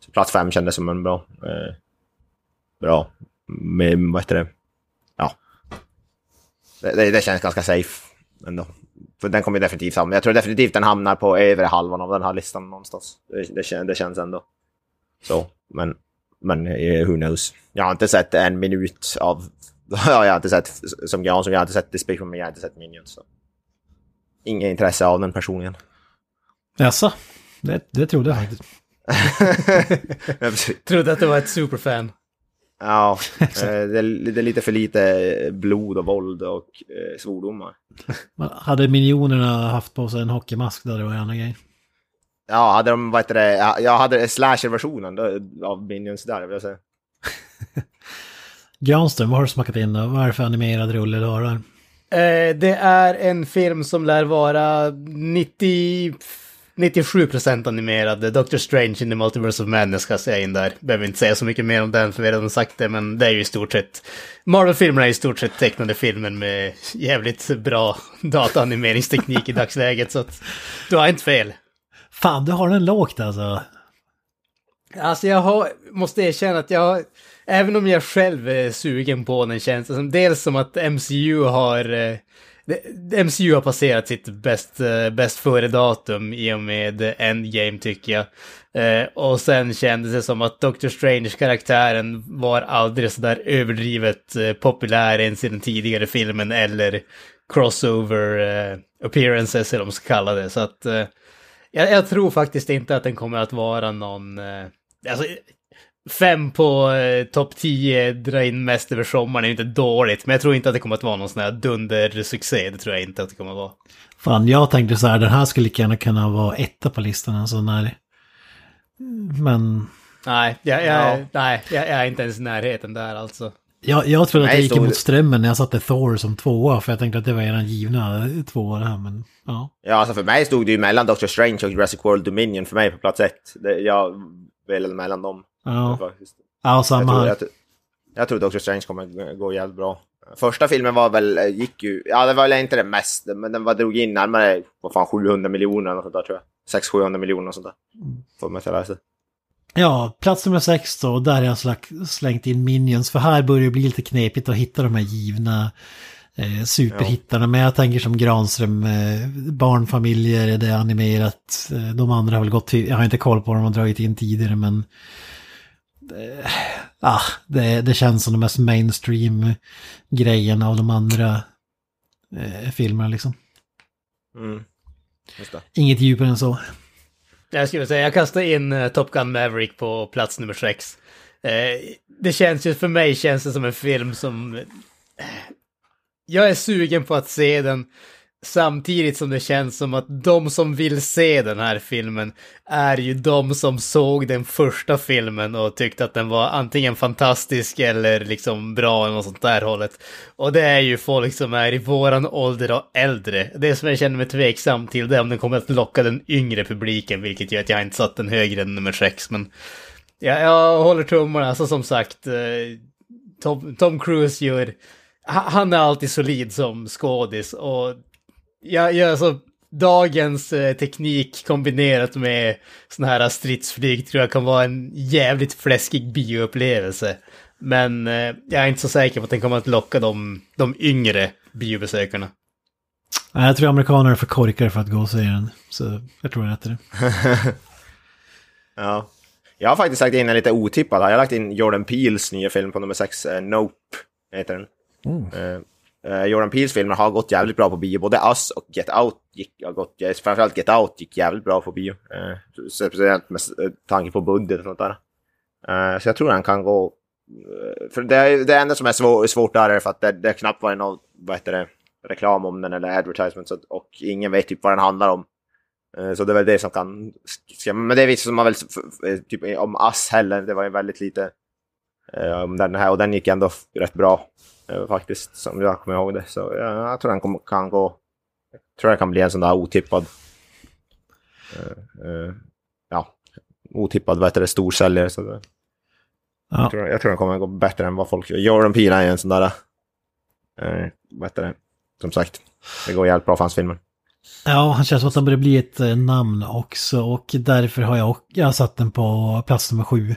B: Så plats fem kändes som en bra... Eh, bra... Med, vad heter det? Ja. Det, det, det känns ganska safe ändå. För den kommer definitivt hamna. Jag tror definitivt den hamnar på övre halvan av den här listan någonstans. Det, det, kän- det känns ändå så. Men, men eh, who knows. Jag har inte sett en minut av... Ja, jag har inte sett, som jag, som jag har inte sett Despicable Me, jag har inte sett Minions. Så. Inget intresse av den personligen.
A: Jaså? Det, det trodde jag faktiskt.
C: Trodde att det var ett superfan.
B: Ja, eh, det, är, det är lite för lite blod och våld och eh, svordomar.
A: Men Hade miljonerna haft på sig en hockeymask då hade det varit en annan grej.
B: Ja, hade de, vad heter det, ja, jag hade slasher-versionen av Minions där, vill jag säga.
A: Granström, vad har du smakat in då? Vad är det för animerad rulle du har där?
C: Eh, det är en film som lär vara 90... 97% animerad. Doctor Strange in the Multiverse of Madness ska jag säga in där. Behöver inte säga så mycket mer om den för vi har redan sagt det, men det är ju i stort sett... Marvel-filmerna är i stort sett tecknade filmen med jävligt bra dataanimeringsteknik i dagsläget, så att du har inte fel.
A: Fan, du har den lågt alltså.
C: Alltså jag har, måste erkänna att jag har, även om jag själv är sugen på den känns det som, dels som att MCU har, eh, MCU har passerat sitt bäst, eh, bäst före-datum i och med Endgame tycker jag. Eh, och sen kändes det som att Doctor Strange-karaktären var aldrig sådär överdrivet eh, populär ens i den tidigare filmen eller crossover eh, appearances eller vad man ska kalla det. Så att eh, jag, jag tror faktiskt inte att den kommer att vara någon... Eh, alltså, fem på eh, topp 10 dra in mest över sommaren är ju inte dåligt, men jag tror inte att det kommer att vara någon sån här dundersuccé. Det tror jag inte att det kommer att vara.
A: Fan, jag tänkte så här, den här skulle lika gärna kunna vara etta på listan. Alltså när... Men
C: Nej, jag, jag,
B: Ja.
C: nej jag, jag är inte ens i närheten där alltså.
A: jag, jag trodde att jag gick emot strömmen när jag satte Thor som tvåa. För jag tänkte att det var en givna tvåa det här, men ja.
B: Ja, alltså för mig stod det ju mellan Doctor Strange och Jurassic World Dominion för mig på plats ett. Det, jag väljer mellan dem.
A: Ja,
B: Faktiskt.
A: ja
B: Jag,
A: samma
B: tror,
A: här.
B: jag, jag tror Doctor Strange kommer gå jävligt bra. Första filmen var väl, eh, gick ju, ja det var väl inte det mest, men den var, drog in närmare, vad fan, 700 miljoner eller sånt där tror jag. 600-700 miljoner och sånt där. Får man till att läsa.
A: Ja, plats nummer sex då, där har jag slack, slängt in Minions. För här börjar det bli lite knepigt att hitta de här givna eh, superhittarna. Men jag tänker som Granström, eh, barnfamiljer, är det animerat. Eh, de andra har väl gått till, jag har inte koll på dem och dragit in tidigare men... Eh, ah, det, det känns som de mest mainstream grejerna av de andra eh, filmerna liksom.
B: Mm. Just det.
A: Inget djupare än så.
C: Jag skulle säga, jag kastar in uh, Top Gun Maverick på plats nummer sex. Eh, det känns ju, för mig känns det som en film som... eh, jag är sugen på att se den, samtidigt som det känns som att de som vill se den här filmen är ju de som såg den första filmen och tyckte att den var antingen fantastisk eller liksom bra eller något sånt där hållet. Och det är ju folk som är i våran ålder och äldre. Det som jag känner mig tveksam till det är om den kommer att locka den yngre publiken, vilket gör att jag inte satt den högre än nummer sex. Men jag, jag håller tummarna, alltså som sagt, eh, Tom, Tom Cruise gör, han är alltid solid som skådis och jag, jag alltså, dagens eh, teknik kombinerat med såna här stridsflyg tror jag kan vara en jävligt fläskig bioupplevelse. Men eh, jag är inte så säker på att den kommer att locka de, de yngre biobesökarna.
A: Nej, Jag tror amerikaner är för korkade för att gå och se den. Så jag tror jag i det.
B: Ja. Jag har faktiskt lagt in en lite otippad här. Jag har lagt in Jordan Peels nya film på nummer sex, eh, Nope, heter den. Eh, eh, Eh, Jordan Peels filmer har gått jävligt bra på bio. Både Us och Get Out gick, har gått, framförallt Get Out gick jävligt bra på bio. Eh, speciellt med eh, tanke på budget och sånt där. Eh, så jag tror han kan gå... Eh, för det, det enda som är svår, svårt där är för att det, det knappt var någon, vad heter det, reklam om den eller advertisement så, och ingen vet typ vad den handlar om. Eh, Så det är väl det som kan skrämma. Men det är man väl f- f- typ om Ass heller. Det var ju väldigt lite om den här och den gick ändå rätt bra faktiskt som jag kommer ihåg det. Så ja, jag tror den kom, kan gå. Jag tror det kan bli en sån där otippad. eh, eh, ja, otippad vad heter det, storsäljare. Så det,
A: Ja.
B: jag, tror, jag tror den kommer gå bättre än vad folk gör. Jordan Peele är en sån där. Eh, vad heter det? Som sagt, det går jävligt bra för hans filmer.
A: Ja, han känns som att han börjar bli ett eh, namn också och därför har jag, jag har satt den på plats nummer sju.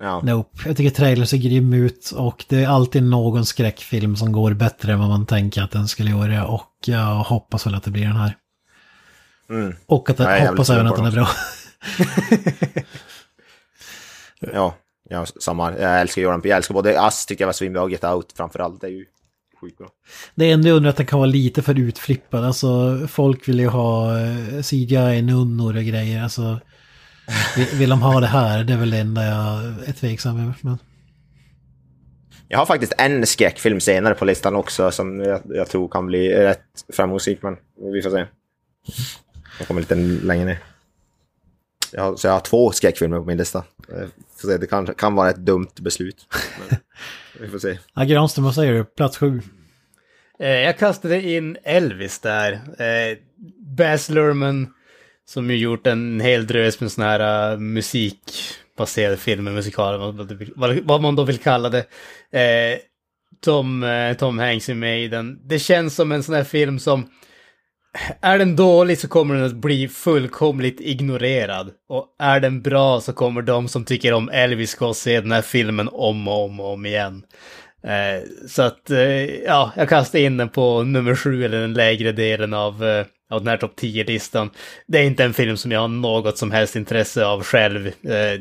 B: Ja.
A: Nope. Jag tycker trailern ser grym ut och det är alltid någon skräckfilm som går bättre än vad man tänker att den skulle göra och jag hoppas väl att det blir den här.
B: Mm.
A: Och att
B: Jag
A: hoppas även att den är bra.
B: Ja, ja, samma. Jag älskar Peele. Jag älskar både Ass tycker jag var svinbra och Get Out framförallt. Det är ju sjukt bra.
A: Det enda jag undrar att den kan vara lite för utflippad. Alltså folk vill ju ha eh, CGI-nunnor och grejer. Alltså vill, de ha det här? Det är väl det enda jag är tveksam över. Men...
B: Jag har faktiskt en skräckfilm senare på listan också som jag, jag tror kan bli rätt framgångsrik, men vi får se. Jag kommer lite längre ner. Jag har, så jag har två skräckfilmer på min lista. Eh, Får se, det kan, kan vara ett dumt beslut. Men vi får se.
A: Ja, Granström, vad säger du? Plats sju.
C: Eh, jag kastade in Elvis där. Eh, Baz Luhrmann, som ju gjort en hel drös med sådana här uh, musikbaserade filmer, musikaler, vad, vad, vad man då vill kalla det. Eh, Tom, eh, Tom Hanks är med i den. Det känns som en sån här film som är den dålig så kommer den att bli fullkomligt ignorerad. Och är den bra så kommer de som tycker om Elvis gå och se den här filmen om och om och om igen. Eh, så att, eh, ja, jag kastar in den på nummer sju eller den lägre delen av, eh, av den här topp 10-listan. Det är inte en film som jag har något som helst intresse av själv. Eh,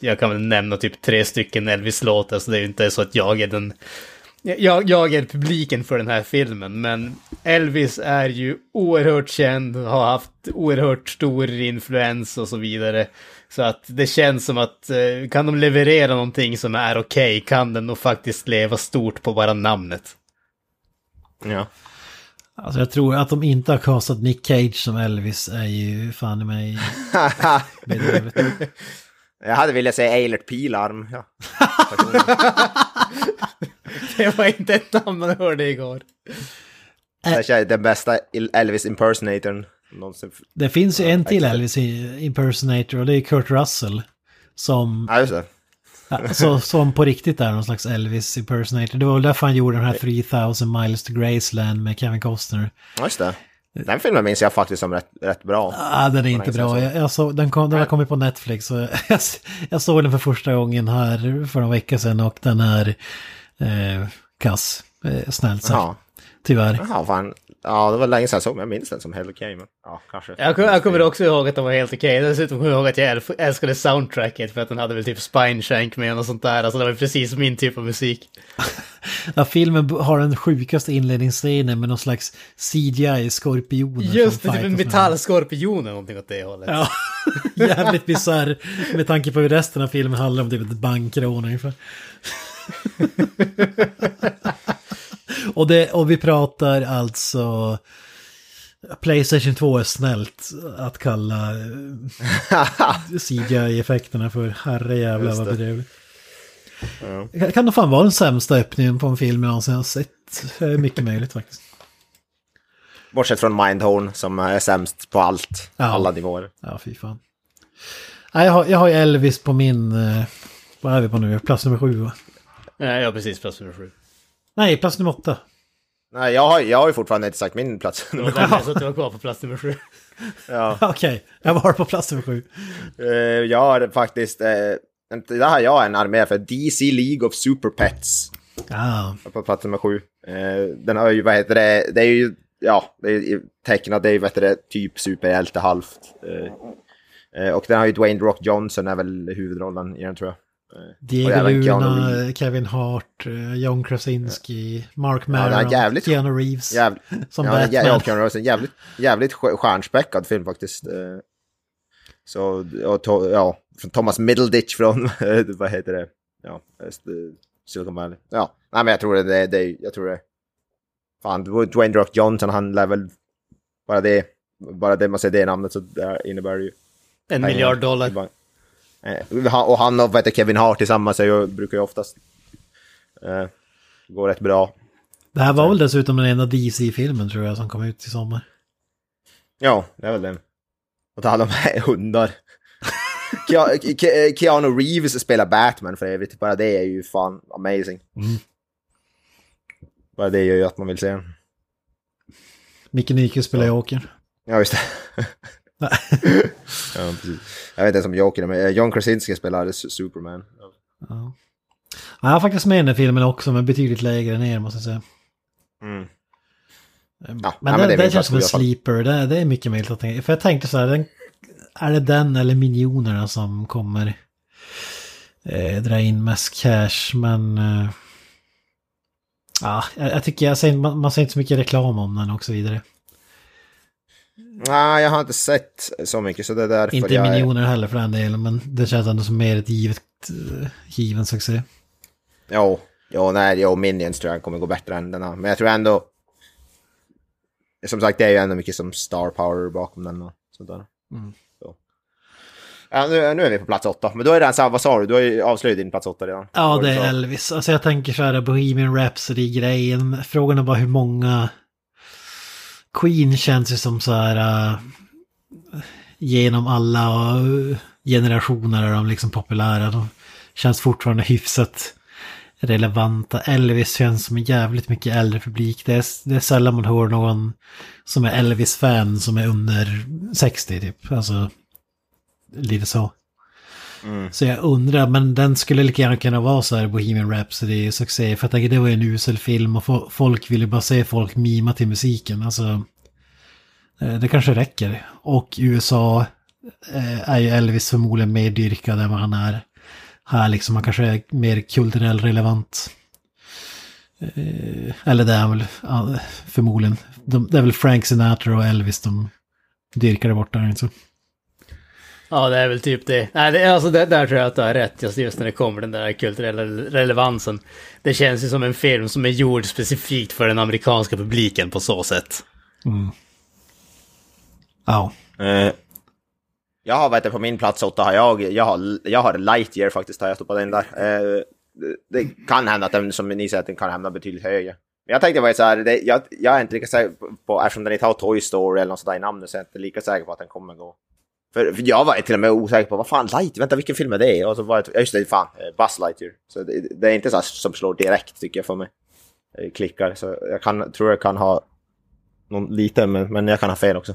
C: jag kan väl nämna typ tre stycken Elvis-låtar, så det är ju inte så att jag är den jag, jag är publiken för den här filmen, men Elvis är ju oerhört känd, har haft oerhört stor influens och så vidare. Så att det känns som att eh, kan de leverera någonting som är okej okay, kan den nog faktiskt leva stort på bara namnet.
B: Ja.
A: Alltså jag tror att de inte har kastat Nick Cage som Elvis är ju fan i mig.
B: Jag hade velat säga Eilert Pilarm. Ja.
C: det var inte ett namn man hörde igår.
B: Det är den bästa Elvis impersonatorn någonsin.
A: Det finns ju en till Elvis impersonator och det är Kurt Russell. Som...
B: Ja, just det.
A: så, som på riktigt är någon slags Elvis impersonator. Det var väl därför han gjorde den här 3000 miles to Graceland med Kevin Costner.
B: Ja, just det. Den filmen minns jag faktiskt som rätt, rätt bra.
A: Ja, den är inte bra. Jag, jag såg, den, kom, den har kommit på Netflix. Och jag, jag såg den för första gången här för några veckor sedan och den är eh, kass. Eh, snällt sagt. Tyvärr.
B: Jaha, fan. Ja, det var länge sedan jag såg men jag minns den som helt okej. Okay, ja, kanske.
C: Jag, jag kommer också ihåg att den var helt okej. Okay. Dessutom kommer jag ihåg att jag älskade soundtracket för att den hade väl typ Spineshank med och sånt där. Alltså det var precis min typ av musik.
A: ja, filmen har den sjukaste inledningsscenen med någon slags CGI-skorpioner.
C: Just det, typ en metallskorpion eller någonting åt det hållet.
A: Ja, jävligt bisarr med tanke på hur resten av filmen handlar om typ ett bankrån ungefär. och, det, och vi pratar alltså... Playstation 2 är snällt att kalla CGI-effekterna för herrejävlar vad bedrövligt. Ja. Kan det fan vara den sämsta öppningen på en film jag någonsin har sett? Det är mycket möjligt faktiskt.
B: Bortsett från Mindhorn som är sämst på allt, ja. alla nivåer.
A: Ja, fy fan. Nej, jag har, jag har Elvis på min, eh, vad är vi på nu, plats nummer sju va?
C: Nej, ja precis, plats nummer sju.
A: Nej, plats nummer åtta.
B: Nej, jag har, jag har ju fortfarande inte sagt min plats
C: nummer sju. Ja, så att du var kvar på plats nummer sju.
B: ja.
A: Okej, okay. jag var på plats nummer sju.
B: Uh, jag har faktiskt, uh, det har jag en armé för, DC League of Super Pets.
A: Ah.
B: På plats nummer sju. Uh, den har ju, vad heter det, det är ju, ja, det är tecknat, det är ju, vad heter det, typ superhjälte halvt. Uh, och den har ju Dwayne Rock Johnson är väl huvudrollen i den tror jag.
A: Diego Luna, Kevin Hart, eh, John Krasinski, Mark Maron, ja, jävligt, Keanu Reeves.
B: Jävligt, som ja, Batman. Ja, Keanu Reeves, en jävligt, jävligt stjärnspäckad film faktiskt. Eh. Så, och, ja, från Thomas Middleditch från, vad heter det, ja, Silicon Valley. Ja, nej men jag tror det, det, jag tror det. Fan, Dwayne Rock Johnson, han lär väl, bara det, bara det man säger det namnet så innebär det ju.
C: En miljard dollar.
B: Eh, och han och vet Kevin Hart tillsammans är brukar ju oftast eh, gå rätt bra.
A: Det här var väl dessutom den enda DC-filmen tror jag som kom ut i sommar.
B: Ja, det är väl den. Och ta hand om hundar. Keanu Reeves spelar Batman för övrigt. Bara det är ju fan amazing. Mm. Bara det gör ju att man vill se den.
A: Micke Nyqvist spelar Joker.
B: Ja, just det. ja, Jag vet inte om Joker, men John Krasinski spelar Superman.
A: Ja. Jag har faktiskt med den filmen också, men betydligt lägre ner måste jag säga.
B: Mm.
A: Ja, men, det, men det, det känns som en sleeper, det, det, är mycket möjligt att tänka. För jag tänkte så här, den, är det den eller minionerna som kommer eh, dra in mest cash, men... Eh, ja, jag, jag tycker jag säger, man, man säger inte så mycket reklam om den och så vidare.
B: Nej, jag har inte sett så mycket så det är därför
A: Inte jag miljoner är... heller för den delen, men det känns ändå som mer ett givet, uh, given succé.
B: Jo, Jo, nej, jo, Minions tror jag kommer gå bättre än den här. Men jag tror ändå... Som sagt, det är ju ändå mycket som star power bakom den och sånt där.
A: Mm.
B: Så. Ja, nu, nu är vi på plats åtta. Men då är det så här, vad sa du? Du har ju avslöjat din plats åtta redan.
A: Ja, det är Elvis. Alltså jag tänker så här, Bohemian Rhapsody-grejen. Frågan är bara hur många... Queen känns ju som så här... Uh, genom alla äh, generationer är de liksom populära. De känns fortfarande hyfsat relevanta. Elvis känns som en jävligt mycket äldre publik. Det är, det är sällan man hör någon som är Elvis-fan som är under 60 typ. Alltså, lite så.
B: Mm.
A: Så jag undrar, men den skulle lika gärna kunna vara så här Bohemian Rhapsody succé. För jag tänker det var ju en usel film och folk ville bara se folk mima till musiken. Alltså, eh, det kanske räcker. Och USA eh, är ju Elvis förmodligen mer dyrkad än vad han är här. Liksom han kanske är mer kulturell relevant. Eh, eller det är han väl förmodligen. De, det är väl Frank Sinatra och Elvis de dyrkar där borta. Alltså.
C: Ja, det är väl typ det. Nej, det, alltså det, där tror jag att du har rätt, just, just när det kommer den där kulturella relevansen. Det känns ju som en film som är gjord specifikt för den amerikanska publiken på så sätt.
A: Mm. Ja.
B: Eh, jag har, vet du, på min plats åtta har jag, jag har, jag har Lightyear faktiskt, har jag stoppat in där. Eh, det, det kan hända att den, som ni säger, att den kan hamna betydligt högre. Men jag tänkte bara så här, det, jag, jag är inte lika säker på, eftersom den inte har Toy Story eller något sådär i namnet, så är jag inte lika säker på att den kommer gå. För, för jag var till och med osäker på, vad fan, Light, vänta vilken film är det? Och så var jag, ja, just det, fan, eh, Buzz Lightyear. Så det, det är inte så här som slår direkt tycker jag för mig. Eh, Klickar, så jag kan, tror jag kan ha någon lite, men, men jag kan ha fel också.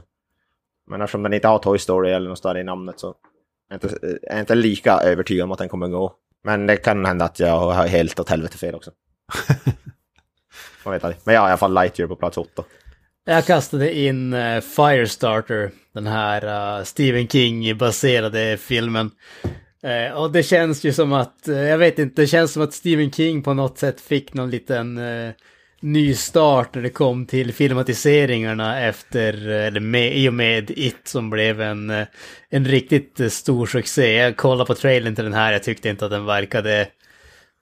B: Men eftersom den inte har Toy Story eller något sådär i namnet så är jag inte, är jag inte lika övertygad om att den kommer gå. Men det kan hända att jag har helt åt helvete fel också. Man vet aldrig. Men jag har i alla fall Lightyear på plats åtta.
C: Jag kastade in eh, Firestarter, den här eh, Stephen King-baserade filmen. Eh, och det känns ju som att, jag vet inte, det känns som att Stephen King på något sätt fick någon liten ny start när det kom till filmatiseringarna efter, eller med, i och med It som blev en, en riktigt stor succé. Jag kollade på trailern till den här, jag tyckte inte att den verkade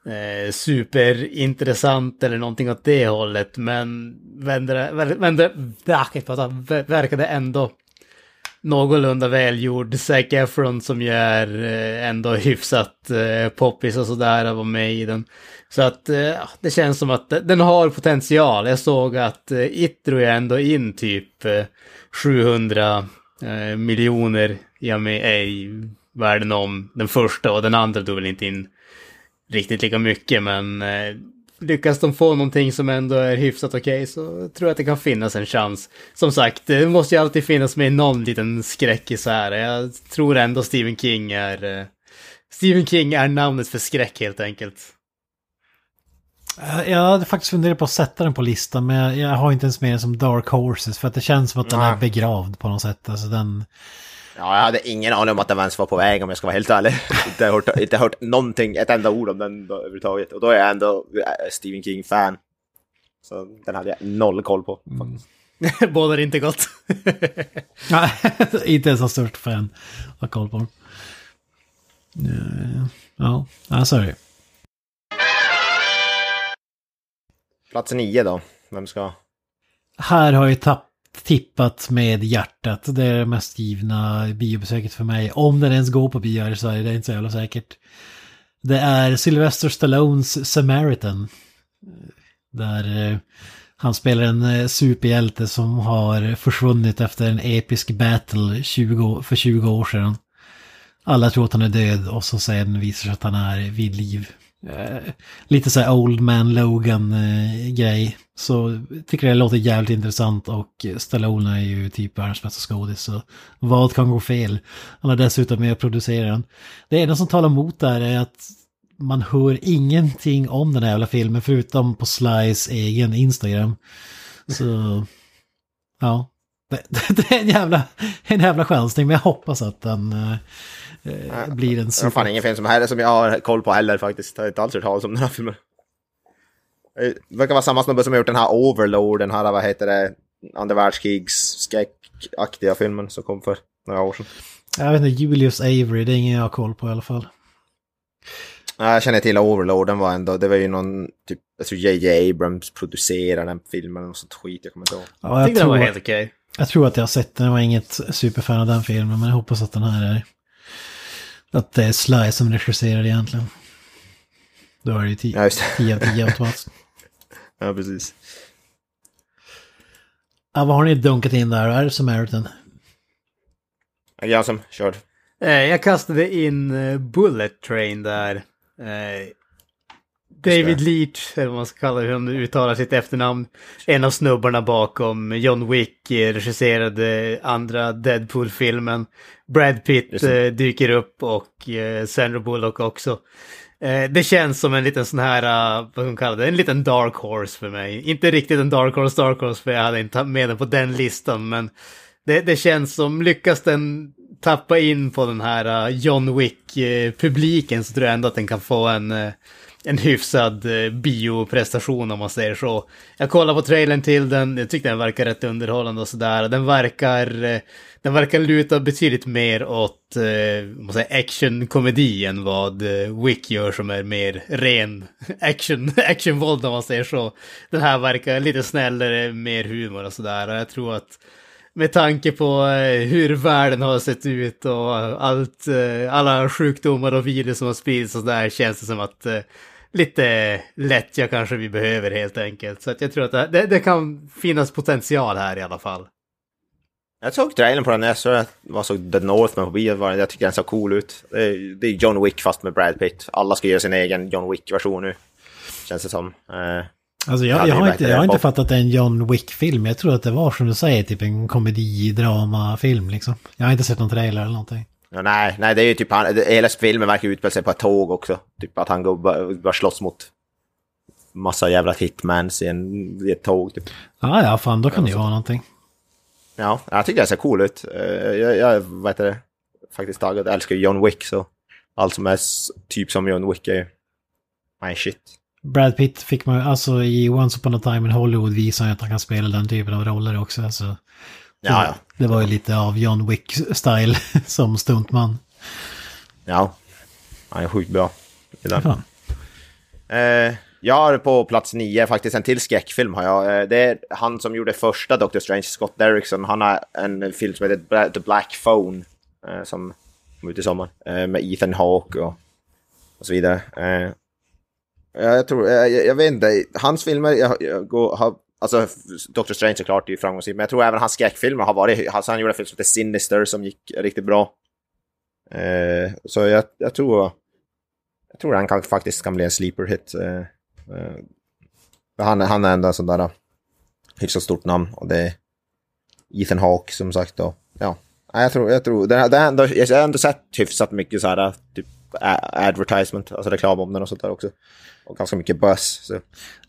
C: eh, superintressant eller någonting åt det hållet, men vänder, vänder, vänder, ah, verkade ändå någorlunda välgjord. Zac Efron som ju är eh, ändå hyfsat eh, poppis och sådär att vara med i den. Så att eh, ah, det känns som att den har potential. Jag såg att eh, It drog ändå in typ eh, 700 eh, miljoner i, i världen om den första och den andra drog väl inte in riktigt lika mycket men eh, lyckas de få någonting som ändå är hyfsat okej så tror jag att det kan finnas en chans. Som sagt, det måste ju alltid finnas med någon liten skräckis här. Jag tror ändå Stephen King är... Eh, Stephen King är namnet för skräck helt enkelt.
A: Eh, Jag hade faktiskt funderat på att sätta den på listan men jag, har inte ens med den som Dark Horses för att det känns som att den är begravd på något sätt. Alltså den...
B: Ja, jag hade ingen aning om att den ens var på väg om jag ska vara helt ärlig. inte, hört, inte hört någonting, ett enda ord om den då, överhuvudtaget. Och då är jag ändå äh, Stephen King-fan. Så den hade jag noll koll på. faktiskt.
C: Bådar inte gott.
A: Nej, inte ens har störst fan har koll på den. Eh, Ja, ja så det.
B: Plats nio då, vem ska...
A: Här har jag tapp, tippat med hjärtat. Det är det mest givna biobesöket för mig. Om den ens går på bio här i Sverige, det är inte så jävla säkert. Det är Sylvester Stallones Samaritan. Där eh, han spelar en eh, superhjälte som har försvunnit efter en episk battle 20, för 20 år sedan. Alla tror att han är död och så sen visar sig att han är vid liv. Eh, lite så här Old Man Logan-grej. Eh, så tycker det låter jävligt intressant och Stallone är ju typ världens bästa skådis. Så vad kan gå fel? Han har dessutom med att producera den. Det enda som talar emot där är att man hör ingenting om den här jävla filmen förutom på Slys egen Instagram. Så, ja. Det, det är en jävla, en jävla chansning men jag hoppas att den eh, eh, eh, blir en
B: Det är fan ingen film som, heller, som jag har koll på heller faktiskt. Jag har inte alls hört talas om den här filmen. Eh, Det verkar vara samma snubbe som har gjort den här Overlord, den här, vad heter det, andra världskrigs skräckaktiga filmen som kom för några år sedan.
A: Jag vet inte, Julius Avery, det är ingen jag har koll på i alla fall.
B: Ja, jag känner till Overlord, den var ändå, det var ju någon, typ, jag tror JJ Abrams producerade den filmen något sånt skit, jag kommer inte ihåg.
A: Ja,
C: Jag
A: jag,
C: tyckte den var
A: tror,
C: helt okej.
A: jag tror att jag har sett den, jag var inget superfan av den filmen, men jag hoppas att den här är... Att det är Sly som regisserar egentligen. Då är det ju 10
B: Ja, just det.
A: 10 av 10 automatiskt.
B: Ja, precis.
A: Ja, vad har ni dunkat in där? Är det Samaritan?
B: Ja, Jag som körde.
C: Eh, Jag kastade in eh, Bullet Train där. Eh, David Leach, eller vad man ska kalla det, hur han uttalar sitt efternamn. En av snubbarna bakom John Wick eh, regisserade andra Deadpool-filmen. Brad Pitt eh, dyker upp och eh, Sandra Bullock också. Eh, det känns som en liten sån här, uh, vad ska man kalla det, en liten dark horse för mig. Inte riktigt en dark horse, dark horse, för jag hade inte med den på den listan, men det, det känns som, lyckas den tappa in på den här John Wick-publiken så tror jag ändå att den kan få en, en hyfsad eh, bioprestation om man säger så. Jag kollade på trailern till den, jag tyckte den verkar rätt underhållande och sådär. Den verkar, eh, den verkar luta betydligt mer åt eh, man säger, actionkomedi än vad Wick gör som är mer ren action, actionvåld om man säger så. Den här verkar lite snällare, mer humor och sådär. Jag tror att med tanke på hur världen har sett ut och allt, alla sjukdomar och virus som har spridits och där känns det som att lite lättja kanske vi behöver helt enkelt. Så att jag tror att det, det, det kan finnas potential här i alla fall.
B: Jag såg trailern på den, jag såg, jag såg The Northman på bio, var- jag tycker den såg cool ut. Det är, det är John Wick fast med Brad Pitt. Alla ska göra sin egen John Wick-version nu. Känns det som. Eh,
A: Alltså
B: Ja,
A: jag, jag,
B: är
A: har inte, jag har inte fattat att det är en John Wick-film. Jag tror att det var som du säger, typ en komedi-drama-film liksom. Jag har inte sett någon trailer eller någonting.
B: Ja, nej, nej, det är ju typ han, hela filmen verkar utspela sig på ett tåg också. Typ att han går bara, bara slåss mot massa jävla hitmans i, en, i ett tåg. Typ.
A: Ja, ja, fan då kan det ju vara någonting.
B: Ja, jag tycker det ser cool ut. Eh, jag, jag heter det, faktiskt taggad. Jag älskar John Wick så allt som är typ som John Wick är ju my shit.
A: Brad Pitt fick man alltså i Once upon a time in Hollywood visar att han kan spela den typen av roller också. Alltså,
B: Ja, ja.
A: Det var ju lite av John Wick-style som stuntman.
B: Ja, han är sjukt bra. i den.
A: Fan.
B: Eh, jag har på plats nio faktiskt en till skräckfilm. Har jag. Eh, det är han som gjorde första Doctor Strange, Scott Derrickson. Han har en film som heter The Black Phone. Eh, som kom ut i sommar. Eh, med Ethan Hawke och, och så vidare. Eh, ja, jag tror, eh, jag, jag vet inte, hans filmer, jag, jag går, har, alltså Doctor Strange såklart är ju framgångsrik, men jag tror även hans skräckfilmer har varit, alltså han gjorde en film som heter Sinister som gick riktigt bra. Eh, så jag, jag tror, jag tror han kan, faktiskt kan bli en sleeper hit. Eh, eh, för han, han är ändå en sån där eh, hyfsat stort namn och det är Ethan Hawke som sagt då. Ja, jag tror, jag tror, det, det jag har ändå sett hyfsat mycket så här eh, typ advertisement, alltså reklam om den och sånt där också. Och ganska mycket buzz. Så.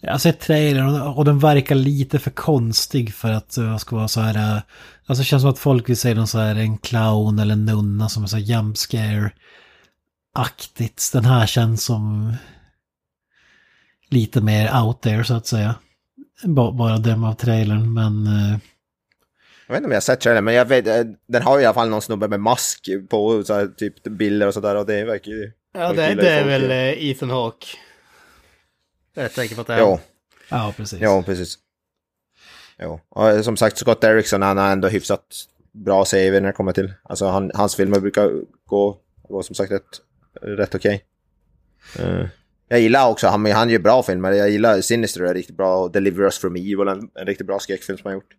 A: Jag har sett trailern och, den verkar lite för konstig för att eh, jag ska vara så här... Eh, alltså det känns som att folk vill se någon så här en clown eller en nunna som är så här jump scare-aktigt. Den här känns som lite mer out there så att säga. Bara döma av trailern men... Eh,
B: jag vet inte om jag har sett trailern, men jag vet, eh, den har i alla fall någon snubbe med mask på, så här, typ bilder och sådär och det verkar ju...
C: Ja, det, det är väl
B: ja.
C: eh, Ethan Hawke. Jag är tänker på att det är.
B: Jo,
A: Ja, precis.
B: jo, precis. Jo, och som sagt Scott Derrickson han har ändå hyfsat bra CV när det kommer till, alltså han, hans filmer brukar gå, gå som sagt rätt, rätt okej. Eh, jag gillar också, han, han gör bra filmer, jag gillar Sinister är riktigt bra och Deliver Us From Evil, en, en riktigt bra skräckfilm som han gjort.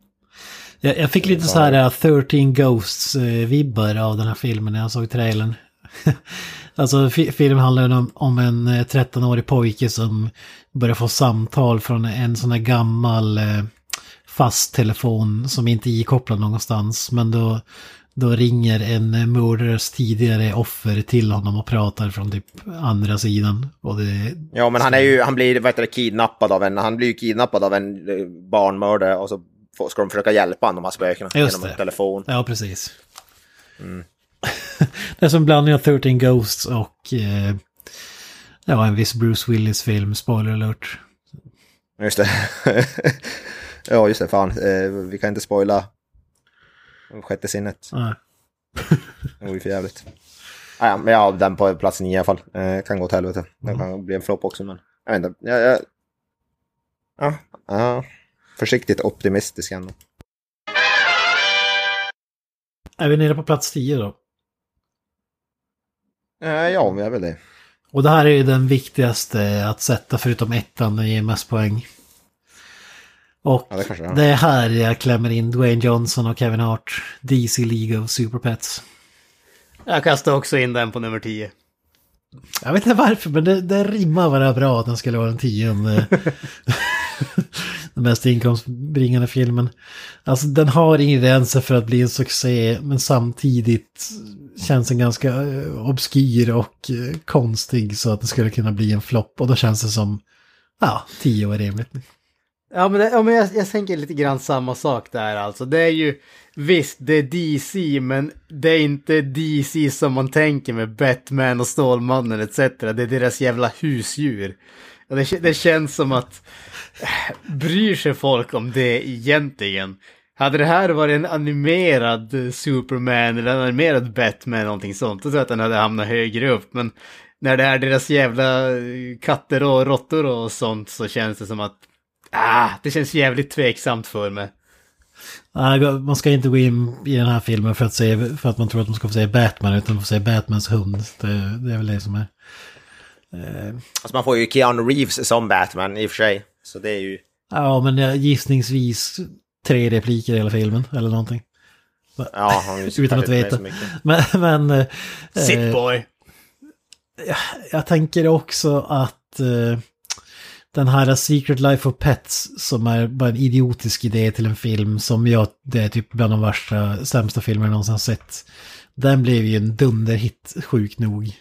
A: Jag, jag fick lite så här äh, 13 Ghosts-vibbar av den här filmen när jag såg trailern. alltså fi- filmen handlar om, om en eh, 13-årig pojke som börjar få samtal från en sån här gammal eh, fast telefon som inte är ikopplad någonstans. Men då, då ringer en eh, mördares tidigare offer till honom och pratar från typ andra sidan. Det,
B: Ja, men han är ju, han blir, vad heter det, kidnappad av en, han blir ju kidnappad av en eh, barnmördare och så ska de försöka hjälpa honom, de här spökena, genom
A: det.
B: en telefon.
A: Ja, precis. det är som blandning av 13 Ghosts och eh, ja, en viss Bruce Willis-film, spoiler alert.
B: Just det. ja, just det, fan. Eh, vi kan inte spoila Sjätte sinnet.
A: Nej.
B: Det vore för jävligt. Ah, ja, men jag har den på plats nio i alla fall. Eh, kan gå åt helvete. Den kan bli en flopp också, men jag vet inte. Jag, jag... Ja, ja, försiktigt optimistisk ändå.
A: Är vi nere på plats 10 då?
B: Eh, ja, men jag väl det.
A: Och det här är ju den viktigaste att sätta förutom ettan och ger mest poäng. Och
B: Ja, det är.
A: det är här jag klämmer in Dwayne Johnson och Kevin Hart. DC League of Super Pets.
C: Jag kastar också in den på nummer 10.
A: Jag vet inte varför, men det, det rimmar bara bra att den skulle vara den tionde. den mest inkomstbringande filmen. Alltså den har ingredienser för att bli en succé, men samtidigt känns den ganska eh, obskyr och eh, konstig så att det skulle kunna bli en flopp. Och då känns det som, ja, tio år rimligt.
C: Ja men, det, ja, men jag, jag tänker lite grann samma sak där alltså. Det är ju, visst det är DC men det är inte DC som man tänker med Batman och Stålmannen etc. Det är deras jävla husdjur. Och det, det känns som att, eh, bryr sig folk om det egentligen? Hade det här varit en animerad Superman eller en animerad Batman eller någonting sånt, då tror jag att den hade hamnat högre upp. Men när det är deras jävla eh, katter och råttor och sånt så känns det som att Ah, det känns jävligt tveksamt för mig.
A: Ah, man ska inte gå in i den här filmen för att, se, för att man tror att man ska få se Batman, utan få se Batmans hund. Det, det är väl det som är... Eh,
B: Alltså man får ju Keanu Reeves som Batman i och för sig. Så det är ju...
A: Ja, men jag- gissningsvis tre repliker i hela filmen, eller någonting.
B: Ja, han
A: Utan att veta. Men, men eh,
C: Sit boy.
A: jag tänker också att eh, den här Secret Life of Pets som är bara en idiotisk idé till en film som jag, det är typ bland de värsta, sämsta filmer jag någonsin sett. Den blev ju en dunderhit, sjukt nog.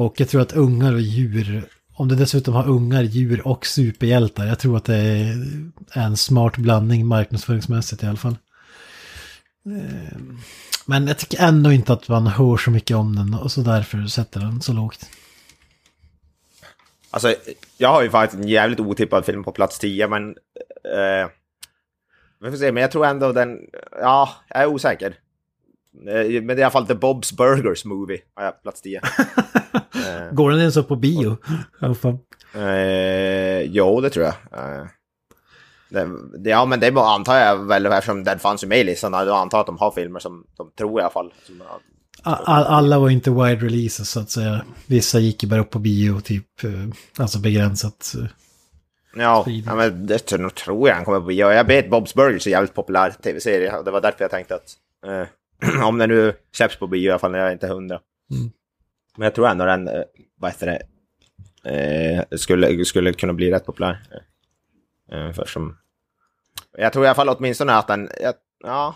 A: Och jag tror att ungar och djur, om det dessutom har ungar, djur och superhjältar, jag tror att det är en smart blandning marknadsföringsmässigt i alla fall. Ehm, men jag tycker ändå inte att man hör så mycket om den och så därför sätter den så lågt.
B: Alltså, jag har ju faktiskt en jävligt otippad film på plats 10, men... Eh, vi får se, men jag tror ändå den... Ja, jag är osäker. Eh, Men det är i alla fall The Bob's Burgers Movie, har jag plats 10. eh,
A: Går den ens upp på bio?
B: Eh, jo, det tror jag. Eh, det, ja, men det antar jag väl eftersom den fanns ju med i listan. Jag antar att de har filmer som de tror i alla fall. Som,
A: All, alla var inte wide releases så att säga. Vissa gick ju bara upp på bio, typ, alltså begränsat.
B: Ja, ja men det tror- tror jag han kommer på bio. Jag vet Bob's Burgers är en jävligt populär tv-serie. Det var därför jag tänkte att eh, om den nu släpps på bio i alla fall, jag är inte hundra.
A: Mm.
B: Men jag tror ändå den, eh, vad heter det, eh, skulle, skulle kunna bli rätt populär. Eh, för som, jag tror i alla fall åtminstone att den, jag, ja,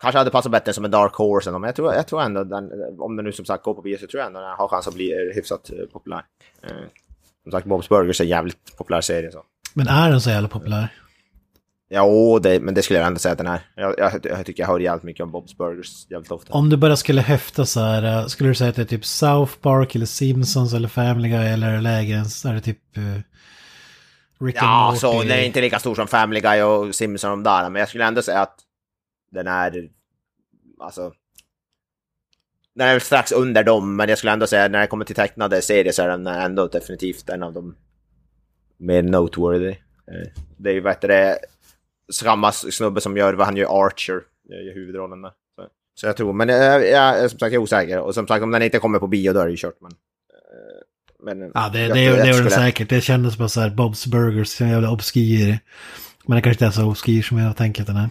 B: kanske hade passat bättre som en Dark Horse, men jag tror, jag tror ändå den, om den nu som sagt går på bio så tror jag ändå den har chans att bli eh, hyfsat eh, populär. Eh, som sagt, Bob's Burgers är en jävligt populär serie. Så.
A: Men är den så jävla populär?
B: Ja, det, men det skulle jag ändå säga att den är. Jag, jag, jag tycker jag hör jävligt mycket om Bob's Burgers jävligt ofta.
A: Om du bara skulle höfta så här, eh, skulle du säga att det är typ South Park eller Simpsons eller Family Guy eller så är det typ uh, Rick and
B: Ja,
A: Morty?
B: så den är inte lika stor som Family Guy och Simpson och de där, men jag skulle ändå säga att den är, alltså... Den är väl strax under dem, men jag skulle ändå säga när det kommer till tecknade serier så är den ändå definitivt en av de mer noteworthy. Eh, Det är ju, vad heter det, samma snubbe som gör vad han gör Archer, gör huvudrollen där. Så, så jag tror, men jag, jag, är som sagt jag är osäker. Och som sagt, om den inte kommer på bio då är det ju kört. Men, eh, men
A: Ja, det,
B: jag
A: det,
B: tror
A: det
B: jag
A: gör den
B: skulle-
A: säkert. Det kändes bara så här, Bob's Burgers, så jävla obskyr. Men det kanske inte är så obskyr som jag tänker att den är.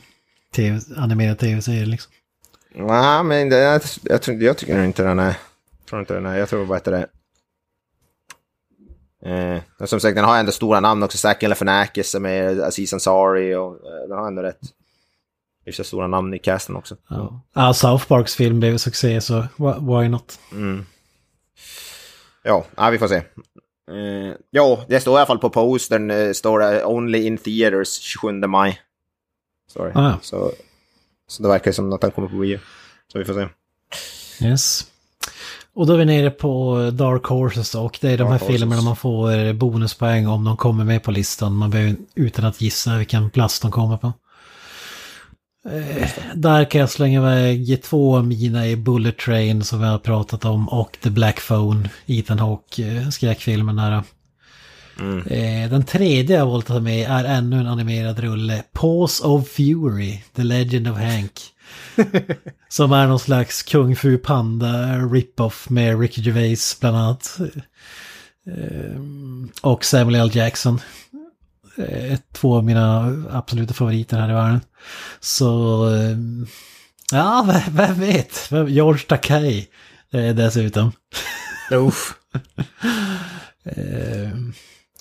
A: TV, animerad tv-serie liksom.
B: Nej, men det, jag, jag, jag tycker inte den är... Jag tror inte den är... Jag tror vad heter det... Eh, som sagt, den har ändå stora namn också. Zack Galifianakis som är Aziz Ansari och eh, den har ändå rätt hyfsat stora namn i casten också.
A: Ja. ja, South Parks film blev succé så wh- why not?
B: Mm. Ja, ja, vi får se. Eh, ja, det står i alla fall på postern, eh, står det Only in Theaters 27 maj. Sorry.
A: Ah.
B: Så, så det verkar som att den kommer på bio. Så vi får se.
A: Yes. Och då är vi nere på Dark Horses och det är de här
B: Dark Horses.
A: filmerna man får bonuspoäng om de kommer med på listan. Man behöver utan att gissa vilken plats de kommer på. Där kan jag slänga iväg två av mina i Bullet Train som vi har pratat om och The Black Phone, Ethan Hawke, skräckfilmen där. Mm. Den tredje jag valt att ta med är ännu en animerad rulle, Pause of Fury, The Legend of Hank. Som är någon slags Kung Fu Panda rip-off med Ricky Gervais bland annat. Och Samuel L. Jackson. Två av mina absoluta favoriter här i världen. Så, ja, vem vet? George Takei dessutom.
C: Uff.